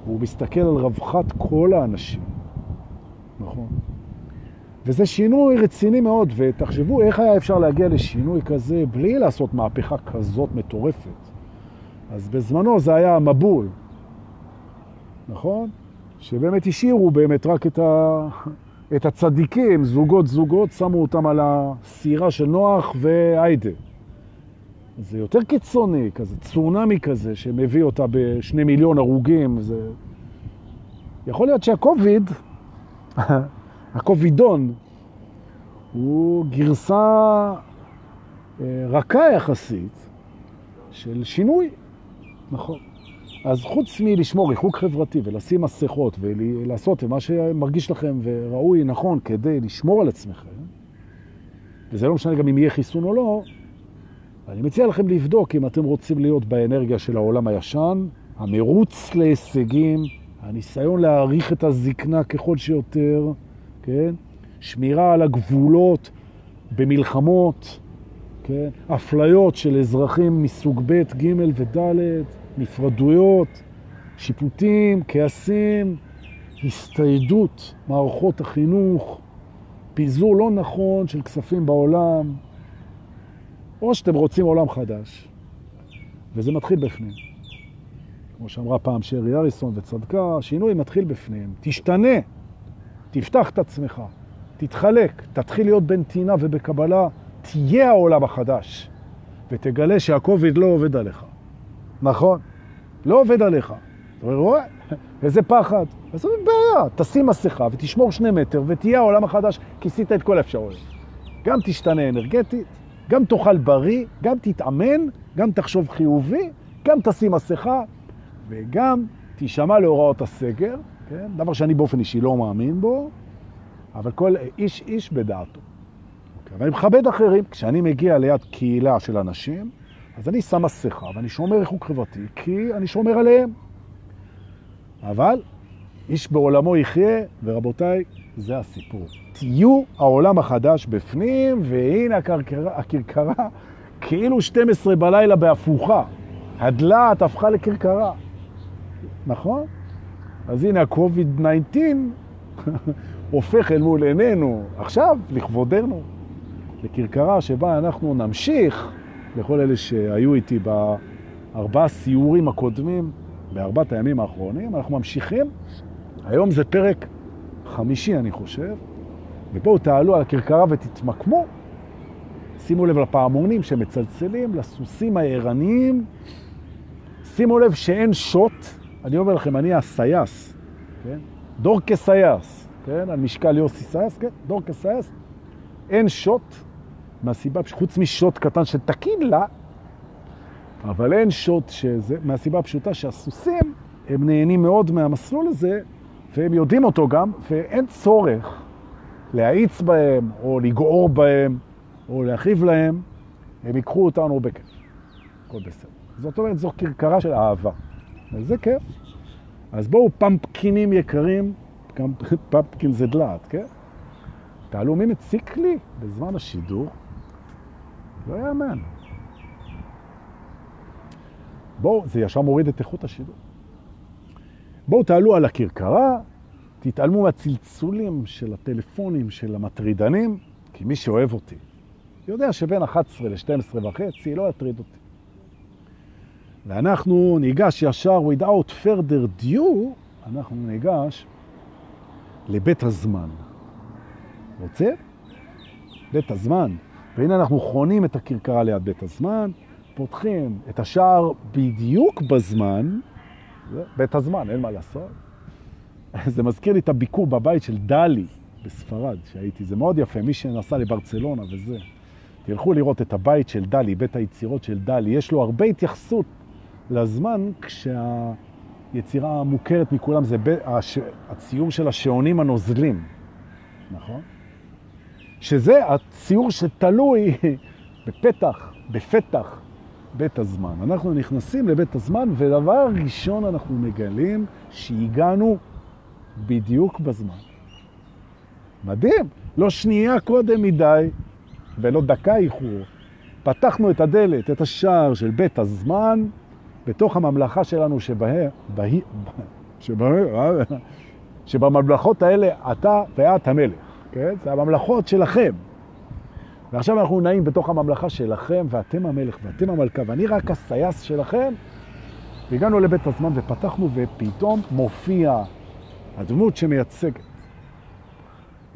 והוא מסתכל על רווחת כל האנשים. נכון. וזה שינוי רציני מאוד, ותחשבו איך היה אפשר להגיע לשינוי כזה בלי לעשות מהפכה כזאת מטורפת. אז בזמנו זה היה מבול, נכון? שבאמת השאירו באמת רק את, ה... את הצדיקים, זוגות זוגות, שמו אותם על הסירה של נוח והיידה. זה יותר קיצוני, כזה צונמי כזה, שמביא אותה בשני מיליון הרוגים. זה... יכול להיות שהקוביד, הקובידון, הוא גרסה אה, רכה יחסית של שינוי, נכון. אז חוץ מלשמור ריחוק חברתי ולשים מסכות ולעשות מה שמרגיש לכם וראוי, נכון, כדי לשמור על עצמכם, וזה לא משנה גם אם יהיה חיסון או לא, אני מציע לכם לבדוק אם אתם רוצים להיות באנרגיה של העולם הישן, המרוץ להישגים, הניסיון להעריך את הזקנה ככל שיותר, כן? שמירה על הגבולות במלחמות, כן? אפליות של אזרחים מסוג ב', ג' וד', נפרדויות, שיפוטים, כעסים, הסתיידות מערכות החינוך, פיזור לא נכון של כספים בעולם, או שאתם רוצים עולם חדש, וזה מתחיל בפנים. כמו שאמרה פעם שרי אריסון וצדקה, שינוי מתחיל בפנים. תשתנה, תפתח את עצמך, תתחלק, תתחיל להיות בנתינה ובקבלה, תהיה העולם החדש, ותגלה שהקוביד לא עובד עליך. נכון? לא עובד עליך. אתה רואה? איזה פחד. אז זאת בעיה, תשים מסכה ותשמור שני מטר ותהיה העולם החדש, כיסית את כל האפשרויות. גם תשתנה אנרגטית, גם תאכל בריא, גם תתאמן, גם תחשוב חיובי, גם תשים מסכה, וגם תשמע להוראות הסגר, כן? דבר שאני באופן אישי לא מאמין בו, אבל כל איש איש בדעתו. אוקיי? ואני מכבד אחרים. כשאני מגיע ליד קהילה של אנשים, אז אני שם מסכה ואני שומר ריחוק חברתי, כי אני שומר עליהם. אבל איש בעולמו יחיה, ורבותיי, זה הסיפור. תהיו העולם החדש בפנים, והנה הכרכרה, הכרכרה כאילו 12 בלילה בהפוכה. הדלת הפכה לכרכרה. נכון? אז הנה ה-COVID-19 הופך אל מול עינינו, עכשיו, לכבודנו, לכרכרה שבה אנחנו נמשיך, לכל אלה שהיו איתי בארבעה סיורים הקודמים, בארבעת הימים האחרונים, אנחנו ממשיכים. היום זה פרק חמישי, אני חושב, ובואו תעלו על הכרכרה ותתמקמו. שימו לב לפעמונים שמצלצלים, לסוסים הערניים. שימו לב שאין שוט. אני אומר לכם, אני הסייס, כן? דור כסייס, כן? על משקל יוסי סייס, כן? דור כסייס. אין שוט, מהסיבה, חוץ משוט קטן של טקילה, אבל אין שוט שזה, מהסיבה הפשוטה שהסוסים, הם נהנים מאוד מהמסלול הזה, והם יודעים אותו גם, ואין צורך להאיץ בהם, או לגעור בהם, או להכאיב להם, הם ייקחו אותנו בכיף. הכל בסדר. זאת אומרת, זו קרקרה של אהבה. וזה כיף. אז בואו, פמפקינים יקרים, פמפקין זה דלעת, כן? תעלו, מי מציק לי בזמן השידור? לא יאמן. בואו, זה ישר מוריד את איכות השידור. בואו תעלו על הכרכרה תתעלמו מהצלצולים של הטלפונים של המטרידנים, כי מי שאוהב אותי יודע שבין 11 ל-12 וחצי לא יטריד אותי. ואנחנו ניגש ישר, without further due, אנחנו ניגש לבית הזמן. רוצה? בית הזמן. והנה אנחנו חונים את הכרכרה ליד בית הזמן, פותחים את השער בדיוק בזמן, בית הזמן, אין מה לעשות. זה מזכיר לי את הביקור בבית של דלי בספרד, שהייתי, זה מאוד יפה, מי שנסע לברצלונה וזה. תלכו לראות את הבית של דלי, בית היצירות של דלי, יש לו הרבה התייחסות לזמן כשהיצירה המוכרת מכולם זה הש... הציור של השעונים הנוזלים, נכון? שזה הציור שתלוי בפתח, בפתח בית הזמן. אנחנו נכנסים לבית הזמן, ודבר ראשון אנחנו מגלים שהגענו בדיוק בזמן. מדהים, לא שנייה קודם מדי ולא דקה איחור. פתחנו את הדלת, את השער של בית הזמן, בתוך הממלכה שלנו שבה, בה, שבה, שבממלכות האלה אתה ואת המלך, כן? זה הממלכות שלכם. ועכשיו אנחנו נעים בתוך הממלכה שלכם, ואתם המלך ואתם המלכה, ואני רק הסייס שלכם. והגענו לבית הזמן ופתחנו, ופתאום מופיע הדמות שמייצגת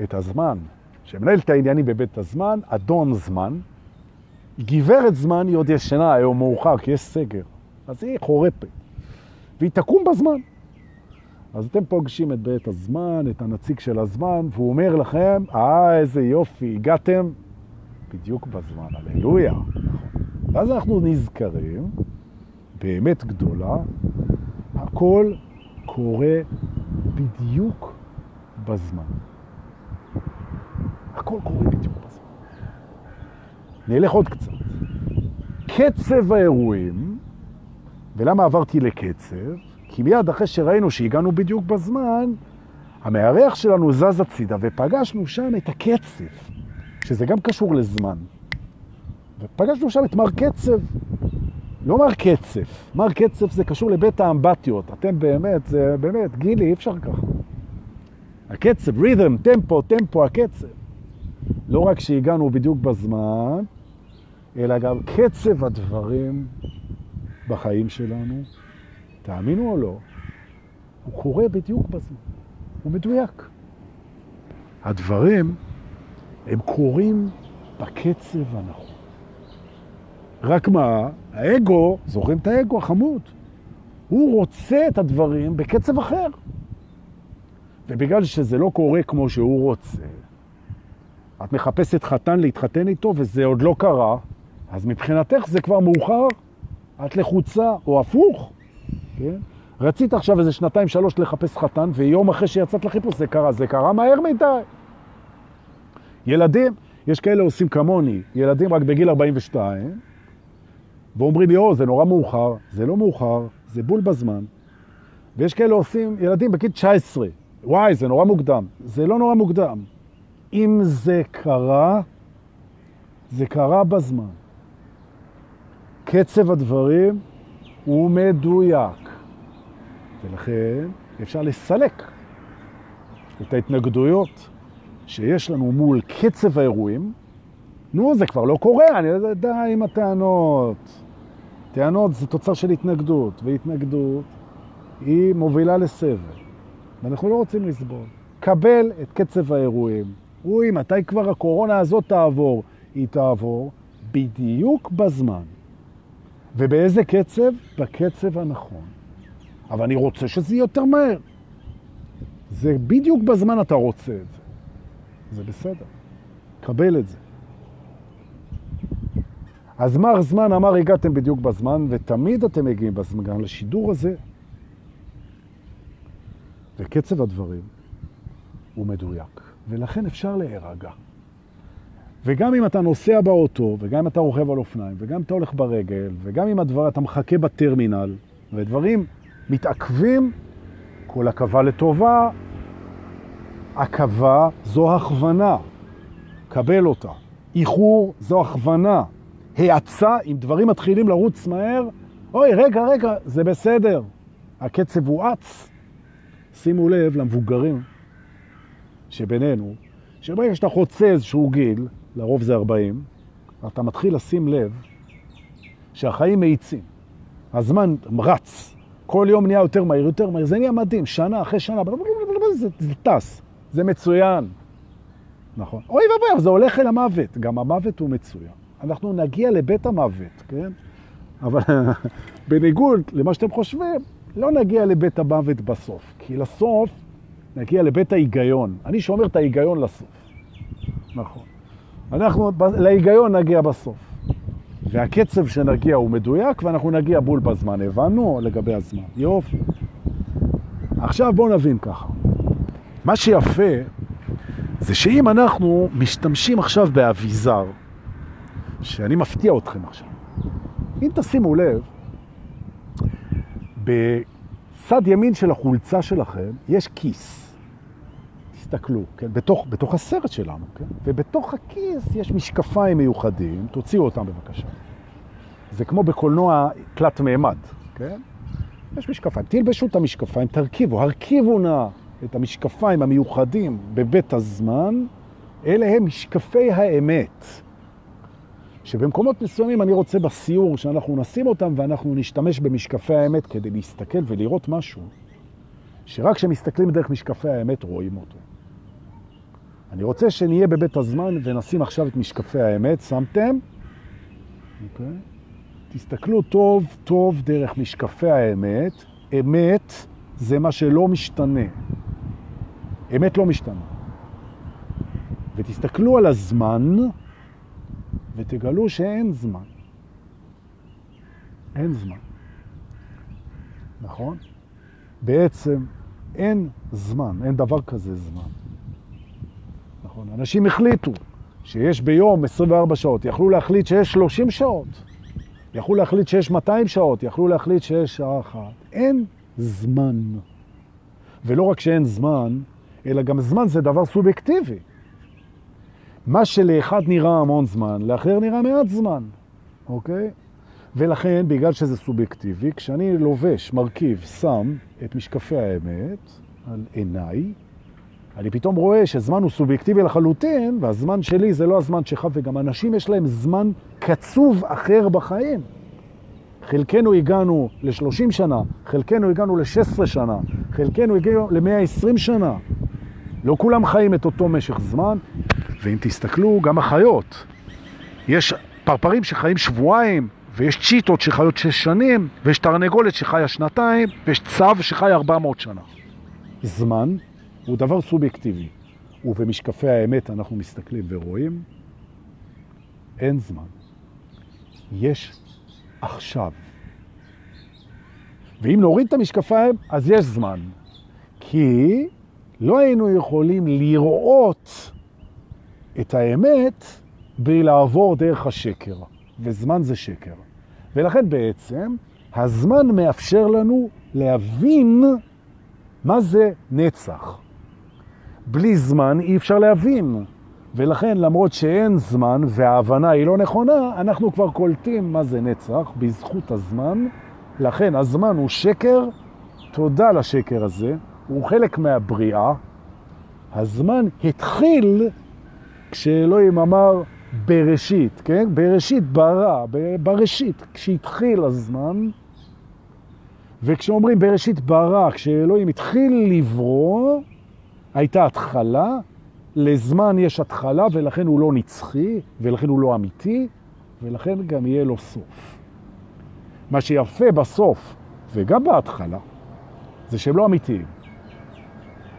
את הזמן, שמנהל את העניינים בבית הזמן, אדון זמן. גברת זמן היא עוד ישנה, היום מאוחר, כי יש סגר. אז היא חורפת, והיא תקום בזמן. אז אתם פוגשים את בית הזמן, את הנציג של הזמן, והוא אומר לכם, אה, איזה יופי, הגעתם בדיוק בזמן, הללויה. ואז אנחנו נזכרים, באמת גדולה, הכל קורה בדיוק בזמן. הכל קורה בדיוק בזמן. נלך עוד קצת. קצב האירועים ולמה עברתי לקצב? כי מיד אחרי שראינו שהגענו בדיוק בזמן, המארח שלנו זז הצידה ופגשנו שם את הקצב, שזה גם קשור לזמן. ופגשנו שם את מר קצב, לא מר קצב, מר קצב זה קשור לבית האמבטיות. אתם באמת, זה באמת, גילי, אי אפשר ככה. הקצב, רית'ם, טמפו, טמפו, הקצב. לא רק שהגענו בדיוק בזמן, אלא גם קצב הדברים בחיים שלנו, תאמינו או לא, הוא קורה בדיוק בזמן, הוא מדויק. הדברים הם קורים בקצב הנכון. רק מה, האגו, זוכרים את האגו החמוד, הוא רוצה את הדברים בקצב אחר. ובגלל שזה לא קורה כמו שהוא רוצה, את מחפשת חתן להתחתן איתו וזה עוד לא קרה, אז מבחינתך זה כבר מאוחר את לחוצה, או הפוך, כן? רצית עכשיו איזה שנתיים, שלוש לחפש חתן, ויום אחרי שיצאת לחיפוש זה קרה. זה קרה מהר מדי. ילדים, יש כאלה עושים כמוני, ילדים רק בגיל 42, ואומרים, יו, זה נורא מאוחר. זה לא מאוחר, זה בול בזמן. ויש כאלה עושים ילדים בגיל 19, וואי, זה נורא מוקדם. זה לא נורא מוקדם. אם זה קרה, זה קרה בזמן. קצב הדברים הוא מדויק. ולכן אפשר לסלק את ההתנגדויות שיש לנו מול קצב האירועים. נו, זה כבר לא קורה, אני יודע, די עם הטענות. טענות זה תוצר של התנגדות, והתנגדות היא מובילה לסבל. ואנחנו לא רוצים לסבול. קבל את קצב האירועים. אוי, מתי כבר הקורונה הזאת תעבור? היא תעבור בדיוק בזמן. ובאיזה קצב? בקצב הנכון. אבל אני רוצה שזה יהיה יותר מהר. זה בדיוק בזמן אתה רוצה את זה. זה בסדר. קבל את זה. אז מר זמן אמר, הגעתם בדיוק בזמן, ותמיד אתם מגיעים בזמן, לשידור הזה. וקצב הדברים הוא מדויק, ולכן אפשר להירגע. וגם אם אתה נוסע באוטו, וגם אם אתה רוכב על אופניים, וגם אם אתה הולך ברגל, וגם אם הדבר, אתה מחכה בטרמינל, ודברים מתעכבים, כל עכבה לטובה, עכבה זו הכוונה, קבל אותה. איחור זו הכוונה. האצה, אם דברים מתחילים לרוץ מהר, אוי, רגע, רגע, זה בסדר. הקצב הוא אץ. שימו לב למבוגרים שבינינו, שברגע שאתה חוצה איזשהו גיל, לרוב זה 40, אתה מתחיל לשים לב שהחיים מאיצים. הזמן רץ, כל יום נהיה יותר מהיר, יותר מהיר, זה נהיה מדהים, שנה אחרי שנה, זה, זה טס, זה מצוין. נכון. אוי ואבוי, זה הולך אל המוות, גם המוות הוא מצוין. אנחנו נגיע לבית המוות, כן? אבל בניגוד למה שאתם חושבים, לא נגיע לבית המוות בסוף, כי לסוף נגיע לבית ההיגיון. אני שומר את ההיגיון לסוף. נכון. אנחנו להיגיון נגיע בסוף. והקצב שנגיע הוא מדויק, ואנחנו נגיע בול בזמן. הבנו לגבי הזמן. יופי. עכשיו בואו נבין ככה. מה שיפה זה שאם אנחנו משתמשים עכשיו באביזר, שאני מפתיע אתכם עכשיו, אם תשימו לב, בצד ימין של החולצה שלכם יש כיס. תסתכלו, כן? בתוך, בתוך הסרט שלנו, כן? ובתוך הכיס יש משקפיים מיוחדים, תוציאו אותם בבקשה. זה כמו בקולנוע תלת מימד, כן? יש משקפיים, תלבשו את המשקפיים, תרכיבו, הרכיבו נא את המשקפיים המיוחדים בבית הזמן, אלה הם משקפי האמת. שבמקומות מסוימים אני רוצה בסיור שאנחנו נשים אותם ואנחנו נשתמש במשקפי האמת כדי להסתכל ולראות משהו שרק כשמסתכלים דרך משקפי האמת רואים אותו. אני רוצה שנהיה בבית הזמן ונשים עכשיו את משקפי האמת, שמתם? אוקיי. Okay. תסתכלו טוב טוב דרך משקפי האמת. אמת זה מה שלא משתנה. אמת לא משתנה. ותסתכלו על הזמן ותגלו שאין זמן. אין זמן. נכון? בעצם אין זמן, אין דבר כזה זמן. נכון? אנשים החליטו שיש ביום 24 שעות, יכלו להחליט שיש 30 שעות, יכלו להחליט שיש 200 שעות, יכלו להחליט שיש שעה אחת. אין זמן. ולא רק שאין זמן, אלא גם זמן זה דבר סובייקטיבי. מה שלאחד נראה המון זמן, לאחר נראה מעט זמן, אוקיי? ולכן, בגלל שזה סובייקטיבי, כשאני לובש, מרכיב, שם את משקפי האמת על עיניי, אני פתאום רואה שזמן הוא סובייקטיבי לחלוטין, והזמן שלי זה לא הזמן שלך, וגם אנשים יש להם זמן קצוב אחר בחיים. חלקנו הגענו ל-30 שנה, חלקנו הגענו ל-16 שנה, חלקנו הגענו ל-120 שנה. לא כולם חיים את אותו משך זמן, ואם תסתכלו, גם החיות. יש פרפרים שחיים שבועיים, ויש צ'יטות שחיות שש שנים, ויש תרנגולת שחיה שנתיים, ויש צב שחי 400 שנה. זמן הוא דבר סובייקטיבי, ובמשקפי האמת אנחנו מסתכלים ורואים, אין זמן. יש עכשיו. ואם נוריד את המשקפיים, אז יש זמן. כי לא היינו יכולים לראות את האמת בלי לעבור דרך השקר, וזמן זה שקר. ולכן בעצם הזמן מאפשר לנו להבין מה זה נצח. בלי זמן אי אפשר להבין. ולכן למרות שאין זמן וההבנה היא לא נכונה, אנחנו כבר קולטים מה זה נצח בזכות הזמן. לכן הזמן הוא שקר, תודה לשקר הזה, הוא חלק מהבריאה. הזמן התחיל כשאלוהים אמר בראשית, כן? בראשית ברא, בראשית, כשהתחיל הזמן, וכשאומרים בראשית ברא, כשאלוהים התחיל לברוא, הייתה התחלה, לזמן יש התחלה ולכן הוא לא נצחי, ולכן הוא לא אמיתי, ולכן גם יהיה לו סוף. מה שיפה בסוף, וגם בהתחלה, זה שהם לא אמיתיים.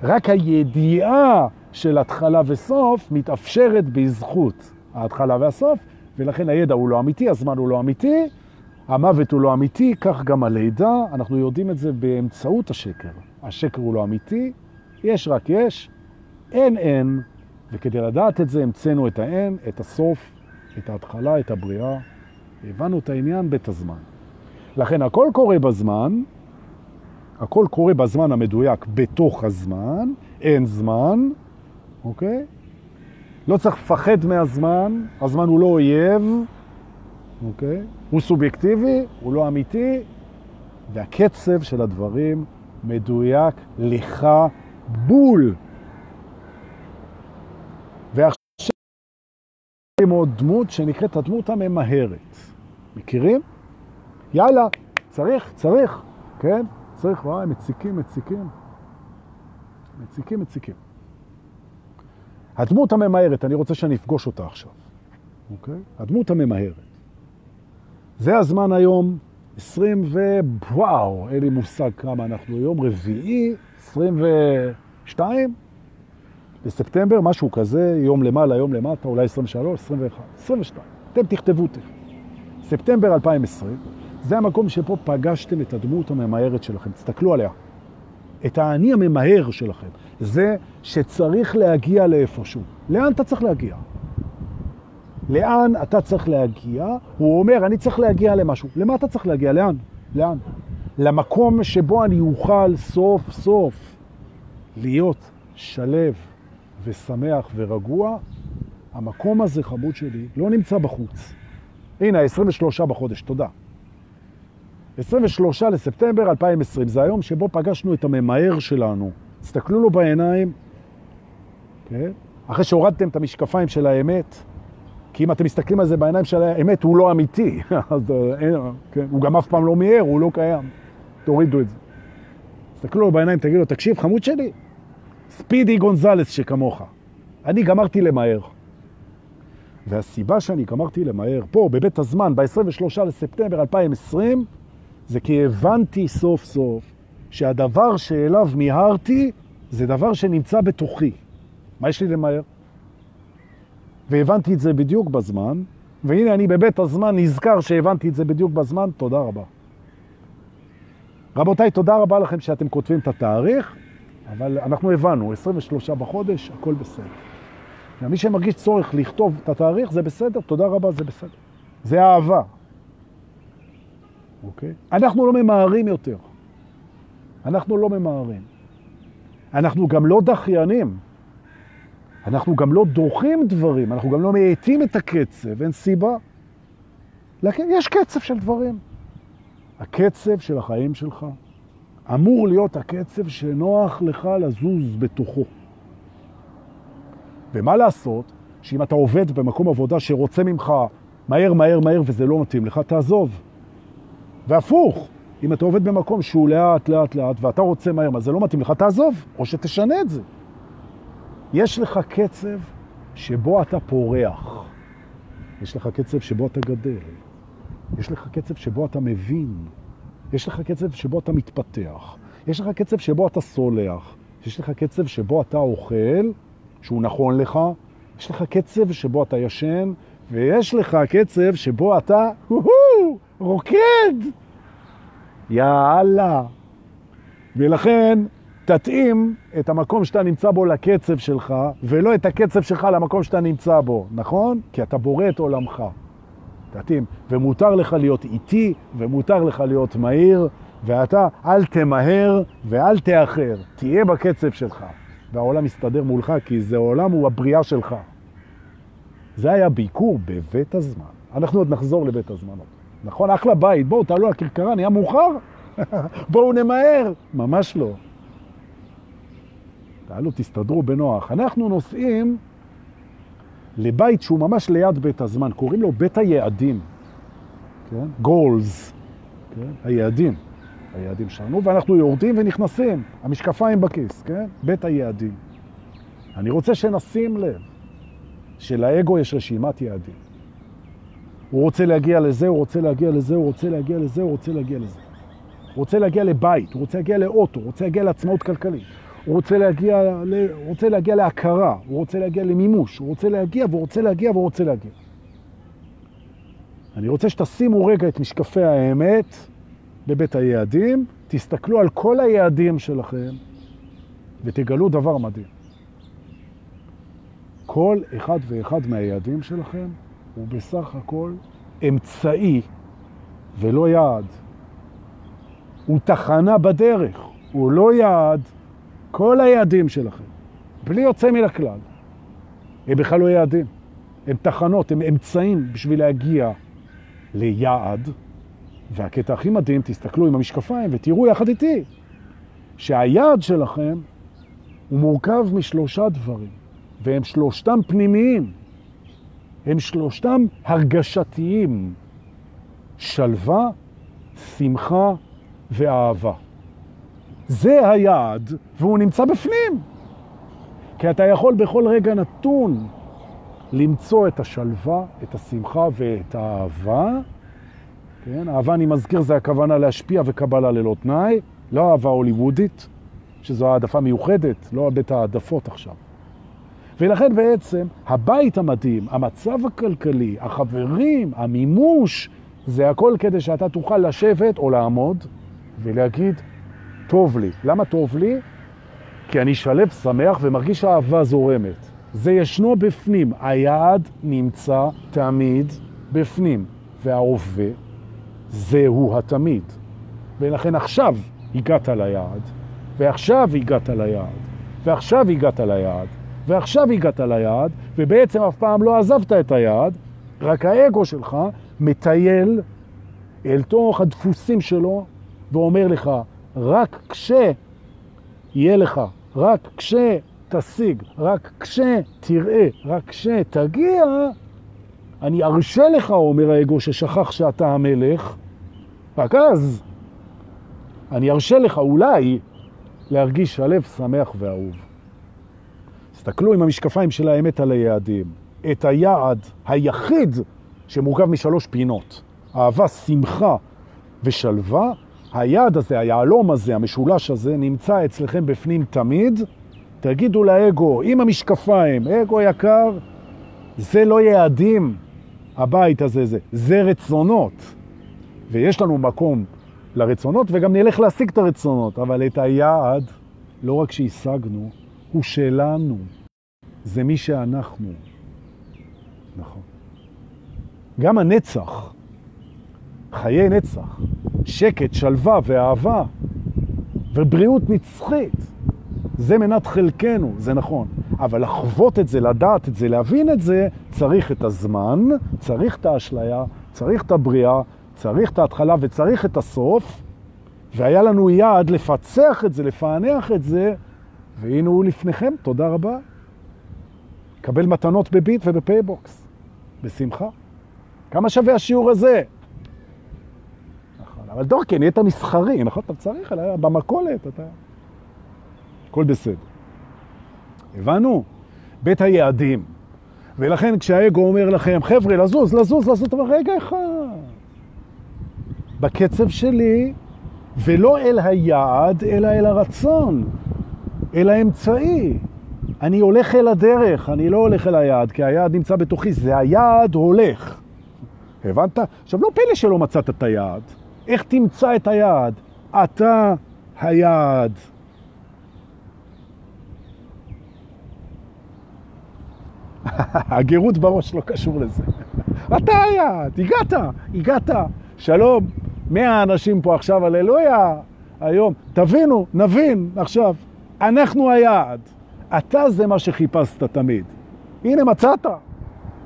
רק הידיעה של התחלה וסוף מתאפשרת בזכות ההתחלה והסוף, ולכן הידע הוא לא אמיתי, הזמן הוא לא אמיתי, המוות הוא לא אמיתי, כך גם הלידה, אנחנו יודעים את זה באמצעות השקר. השקר הוא לא אמיתי, יש רק יש, אין אין, וכדי לדעת את זה המצאנו את האין, את הסוף, את ההתחלה, את הבריאה. הבנו את העניין בית הזמן. לכן הכל קורה בזמן, הכל קורה בזמן המדויק בתוך הזמן, אין זמן, אוקיי? לא צריך לפחד מהזמן, הזמן הוא לא אויב, אוקיי? הוא סובייקטיבי, הוא לא אמיתי, והקצב של הדברים מדויק לך בול. ועכשיו עם עוד דמות שנקראת הדמות הממהרת. מכירים? יאללה, צריך, צריך, כן? צריך, וואי, מציקים, מציקים. מציקים, מציקים. הדמות הממהרת, אני רוצה שאני אפגוש אותה עכשיו, אוקיי? הדמות הממהרת. זה הזמן היום, 20 ו... וואו, אין לי מושג כמה אנחנו היום, רביעי, 22 בספטמבר, משהו כזה, יום למעלה, יום למטה, אולי 23, 21, 22. אתם תכתבו תכף. ספטמבר 2020, זה המקום שפה פגשתם את הדמות הממהרת שלכם. תסתכלו עליה. את האני הממהר שלכם. זה שצריך להגיע לאיפשהו. לאן אתה צריך להגיע? לאן אתה צריך להגיע? הוא אומר, אני צריך להגיע למשהו. למה אתה צריך להגיע? לאן? לאן? למקום שבו אני אוכל סוף סוף להיות שלב ושמח ורגוע. המקום הזה, חמוד שלי, לא נמצא בחוץ. הנה, 23 בחודש, תודה. 23 לספטמבר 2020, זה היום שבו פגשנו את הממהר שלנו. תסתכלו לו בעיניים, כן? אחרי שהורדתם את המשקפיים של האמת, כי אם אתם מסתכלים על זה בעיניים של האמת, הוא לא אמיתי. אז אה, אין, כן? הוא גם אף פעם לא מיהר, הוא לא קיים. תורידו את זה. תסתכלו לו בעיניים, תגידו לו, תקשיב, חמוד שלי, ספידי גונזלס שכמוך. אני גמרתי למהר. והסיבה שאני גמרתי למהר, פה, בבית הזמן, ב-23 לספטמבר 2020, זה כי הבנתי סוף סוף שהדבר שאליו מיהרתי זה דבר שנמצא בתוכי. מה יש לי למהר? והבנתי את זה בדיוק בזמן, והנה אני בבית הזמן נזכר שהבנתי את זה בדיוק בזמן, תודה רבה. רבותיי, תודה רבה לכם שאתם כותבים את התאריך, אבל אנחנו הבנו, 23 בחודש, הכל בסדר. מי שמרגיש צורך לכתוב את התאריך, זה בסדר, תודה רבה, זה בסדר. זה אהבה. אוקיי? אנחנו לא ממהרים יותר. אנחנו לא ממהרים. אנחנו גם לא דחיינים. אנחנו גם לא דוחים דברים, אנחנו גם לא מאטים את הקצב, אין סיבה. יש קצב של דברים. הקצב של החיים שלך אמור להיות הקצב שנוח לך לזוז בתוכו. ומה לעשות שאם אתה עובד במקום עבודה שרוצה ממך מהר, מהר, מהר וזה לא מתאים לך, תעזוב. והפוך, אם אתה עובד במקום שהוא לאט, לאט, לאט, ואתה רוצה מהר, מה זה לא מתאים לך, תעזוב, או שתשנה את זה. יש לך קצב שבו אתה פורח. יש לך קצב שבו אתה גדל. יש לך קצב שבו אתה מבין. יש לך קצב שבו אתה מתפתח. יש לך קצב שבו אתה סולח. יש לך קצב שבו אתה אוכל, שהוא נכון לך. יש לך קצב שבו אתה ישן, ויש לך קצב שבו אתה רוקד. יאללה. ולכן תתאים את המקום שאתה נמצא בו לקצב שלך, ולא את הקצב שלך למקום שאתה נמצא בו, נכון? כי אתה בורא את עולמך. תתאים. ומותר לך להיות איטי, ומותר לך להיות מהיר, ואתה אל תמהר ואל תאחר. תהיה בקצב שלך. והעולם יסתדר מולך, כי זה עולם הוא הבריאה שלך. זה היה ביקור בבית הזמן. אנחנו עוד נחזור לבית הזמן. נכון? אחלה בית. בואו, תעלו לכרכרה, נהיה מאוחר. בואו נמהר. ממש לא. תעלו, תסתדרו בנוח. אנחנו נוסעים לבית שהוא ממש ליד בית הזמן, קוראים לו בית היעדים, כן? גולס, כן? היעדים, היעדים שלנו, ואנחנו יורדים ונכנסים, המשקפיים בכיס, כן? בית היעדים. אני רוצה שנשים לב שלאגו יש רשימת יעדים. הוא רוצה להגיע לזה, הוא רוצה להגיע לזה, הוא רוצה להגיע לזה, הוא רוצה להגיע לזה. הוא רוצה להגיע לבית, הוא רוצה להגיע לאוטו, הוא רוצה להגיע לעצמאות כלכלית. הוא רוצה להגיע, הוא רוצה להגיע להכרה, הוא רוצה להגיע למימוש, הוא רוצה להגיע והוא רוצה להגיע והוא רוצה להגיע. אני רוצה שתשימו רגע את משקפי האמת בבית היעדים, תסתכלו על כל היעדים שלכם ותגלו דבר מדהים. כל אחד ואחד מהיעדים שלכם הוא בסך הכל אמצעי ולא יעד. הוא תחנה בדרך, הוא לא יעד. כל היעדים שלכם, בלי יוצא מן הכלל, הם בכלל לא יעדים. הם תחנות, הם אמצעים בשביל להגיע ליעד. והקטע הכי מדהים, תסתכלו עם המשקפיים ותראו יחד איתי, שהיעד שלכם הוא מורכב משלושה דברים, והם שלושתם פנימיים. הם שלושתם הרגשתיים. שלווה, שמחה ואהבה. זה היעד, והוא נמצא בפנים. כי אתה יכול בכל רגע נתון למצוא את השלווה, את השמחה ואת האהבה. כן, אהבה, אני מזכיר, זה הכוונה להשפיע וקבלה ללא תנאי, לא אהבה הוליוודית, שזו העדפה מיוחדת, לא בית העדפות עכשיו. ולכן בעצם הבית המדהים, המצב הכלכלי, החברים, המימוש, זה הכל כדי שאתה תוכל לשבת או לעמוד ולהגיד, טוב לי. למה טוב לי? כי אני שלב, שמח ומרגיש אהבה זורמת. זה ישנו בפנים. היעד נמצא תמיד בפנים, וההווה זהו התמיד. ולכן עכשיו הגעת ליעד, ועכשיו הגעת ליעד, ועכשיו הגעת ליעד, ועכשיו הגעת ליעד, ובעצם אף פעם לא עזבת את היעד, רק האגו שלך מטייל אל תוך הדפוסים שלו ואומר לך, רק כשיהיה לך, רק כשתשיג, רק כשתראה, רק כשתגיע, אני ארשה לך, אומר האגו, ששכח שאתה המלך, רק אז אני ארשה לך אולי להרגיש שלב, שמח ואהוב. תסתכלו עם המשקפיים של האמת על היעדים. את היעד היחיד שמורכב משלוש פינות, אהבה, שמחה ושלווה, היעד הזה, היעלום הזה, המשולש הזה, נמצא אצלכם בפנים תמיד. תגידו לאגו, עם המשקפיים, אגו יקר, זה לא יעדים, הבית הזה, זה, זה רצונות. ויש לנו מקום לרצונות, וגם נלך להשיג את הרצונות, אבל את היעד, לא רק שהשגנו, הוא שלנו. זה מי שאנחנו. נכון. גם הנצח, חיי נצח, שקט, שלווה ואהבה ובריאות נצחית, זה מנת חלקנו, זה נכון. אבל לחוות את זה, לדעת את זה, להבין את זה, צריך את הזמן, צריך את האשליה, צריך את הבריאה, צריך את ההתחלה וצריך את הסוף, והיה לנו יעד לפצח את זה, לפענח את זה, והנה הוא לפניכם, תודה רבה. קבל מתנות בביט ובפייבוקס, בשמחה. כמה שווה השיעור הזה? נכון, אבל דורקי, נהיית מסחרי, נכון? אתה צריך, אלא במכולת, אתה... הכל בסדר. הבנו? בית היעדים. ולכן כשהאגו אומר לכם, חבר'ה, לזוז, לזוז, לזוז, אומר, רגע אחד. בקצב שלי, ולא אל היעד, אלא אל הרצון, אל האמצעי. אני הולך אל הדרך, אני לא הולך אל היעד, כי היעד נמצא בתוכי, זה היעד הולך. הבנת? עכשיו, לא פלא שלא מצאת את היעד. איך תמצא את היעד? אתה היעד. הגירות בראש לא קשור לזה. אתה היעד, הגעת, הגעת. שלום, מאה אנשים פה עכשיו, הללויה, היום. תבינו, נבין עכשיו, אנחנו היעד. אתה זה מה שחיפשת תמיד. הנה, מצאת.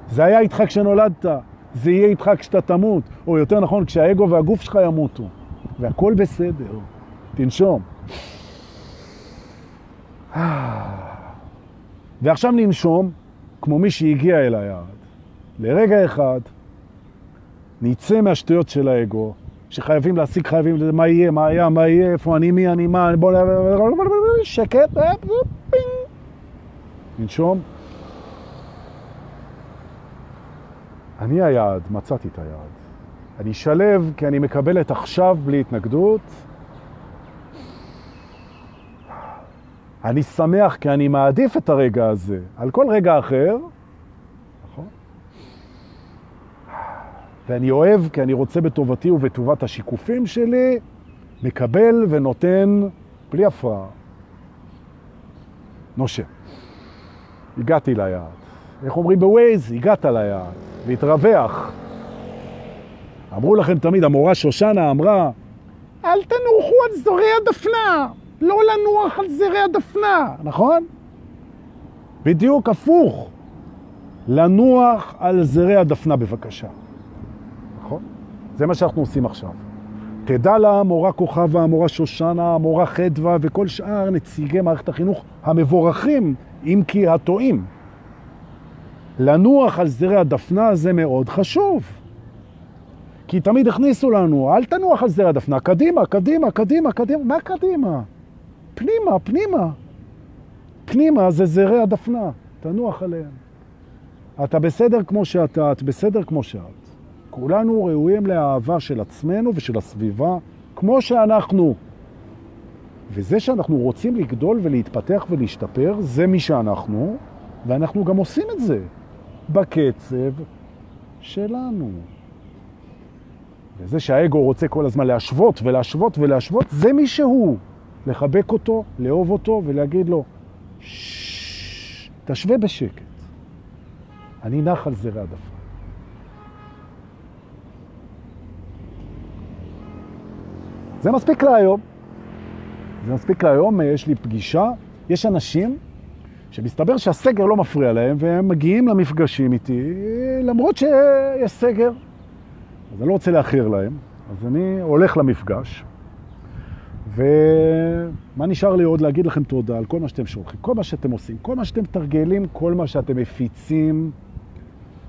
זה היה איתך כשנולדת, זה יהיה איתך כשאתה תמות, או יותר נכון, כשהאגו והגוף שלך ימותו. והכל בסדר. תנשום. ועכשיו ננשום כמו מי שהגיע אל היעד. לרגע אחד נצא מהשטויות של האגו, שחייבים להשיג, חייבים, מה יהיה, מה היה, מה יהיה, איפה אני, מי אני, מה, בוא, שקט, ננשום. אני היעד, מצאתי את היעד. אני שלב כי אני מקבל את עכשיו בלי התנגדות. אני שמח כי אני מעדיף את הרגע הזה על כל רגע אחר. נכון? ואני אוהב כי אני רוצה בטובתי ובטובת השיקופים שלי, מקבל ונותן בלי הפרעה. נושם. הגעתי ליעד. איך אומרים בווייז? הגעת ליעד. להתרווח. אמרו לכם תמיד, המורה שושנה אמרה, אל תנוחו על זורי הדפנה, לא לנוח על זרי הדפנה, נכון? בדיוק הפוך. לנוח על זרי הדפנה בבקשה. נכון? זה מה שאנחנו עושים עכשיו. תדע לה המורה כוכבה, המורה שושנה, המורה חדווה וכל שאר נציגי מערכת החינוך המבורכים, אם כי הטועים. לנוח על זרי הדפנה זה מאוד חשוב. כי תמיד הכניסו לנו, אל תנוח על זרי הדפנה, קדימה, קדימה, קדימה, קדימה. מה קדימה? פנימה, פנימה. פנימה זה זרי הדפנה, תנוח עליהם. אתה בסדר כמו שאתה, את בסדר כמו שאת. כולנו ראויים לאהבה של עצמנו ושל הסביבה, כמו שאנחנו. וזה שאנחנו רוצים לגדול ולהתפתח ולהשתפר, זה מי שאנחנו, ואנחנו גם עושים את זה בקצב שלנו. וזה שהאגו רוצה כל הזמן להשוות ולהשוות ולהשוות, זה מי שהוא. לחבק אותו, לאהוב אותו ולהגיד לו, ששש, תשווה בשקט. אני נח על זרי הדפה. זה מספיק להיום. זה מספיק להיום, יש לי פגישה. יש אנשים שמסתבר שהסגר לא מפריע להם, והם מגיעים למפגשים איתי, למרות שיש סגר. אז אני לא רוצה לאחר להם, אז אני הולך למפגש. ומה נשאר לי עוד להגיד לכם תודה על כל מה שאתם שולחים, כל מה שאתם עושים, כל מה שאתם תרגלים, כל מה שאתם מפיצים.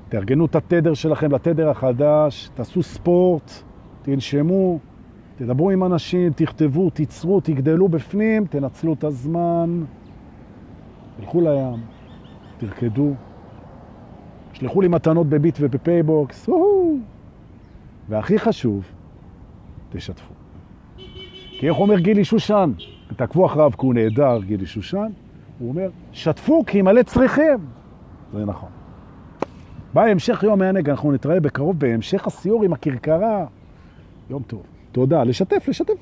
תארגנו את התדר שלכם לתדר החדש, תעשו ספורט, תנשמו, תדברו עם אנשים, תכתבו, תיצרו, תגדלו בפנים, תנצלו את הזמן, תלכו לים, תרקדו, שלחו לי מתנות בביט ובפייבוקס, והכי חשוב, תשתפו. כי איך אומר גילי שושן? תעקבו אחריו כי הוא נהדר, גילי שושן. הוא אומר, שתפו כי מלא צריכים. זה נכון. ביי, המשך יום הענג, אנחנו נתראה בקרוב בהמשך הסיור עם הכרכרה. יום טוב. תודה, לשתף, לשתף.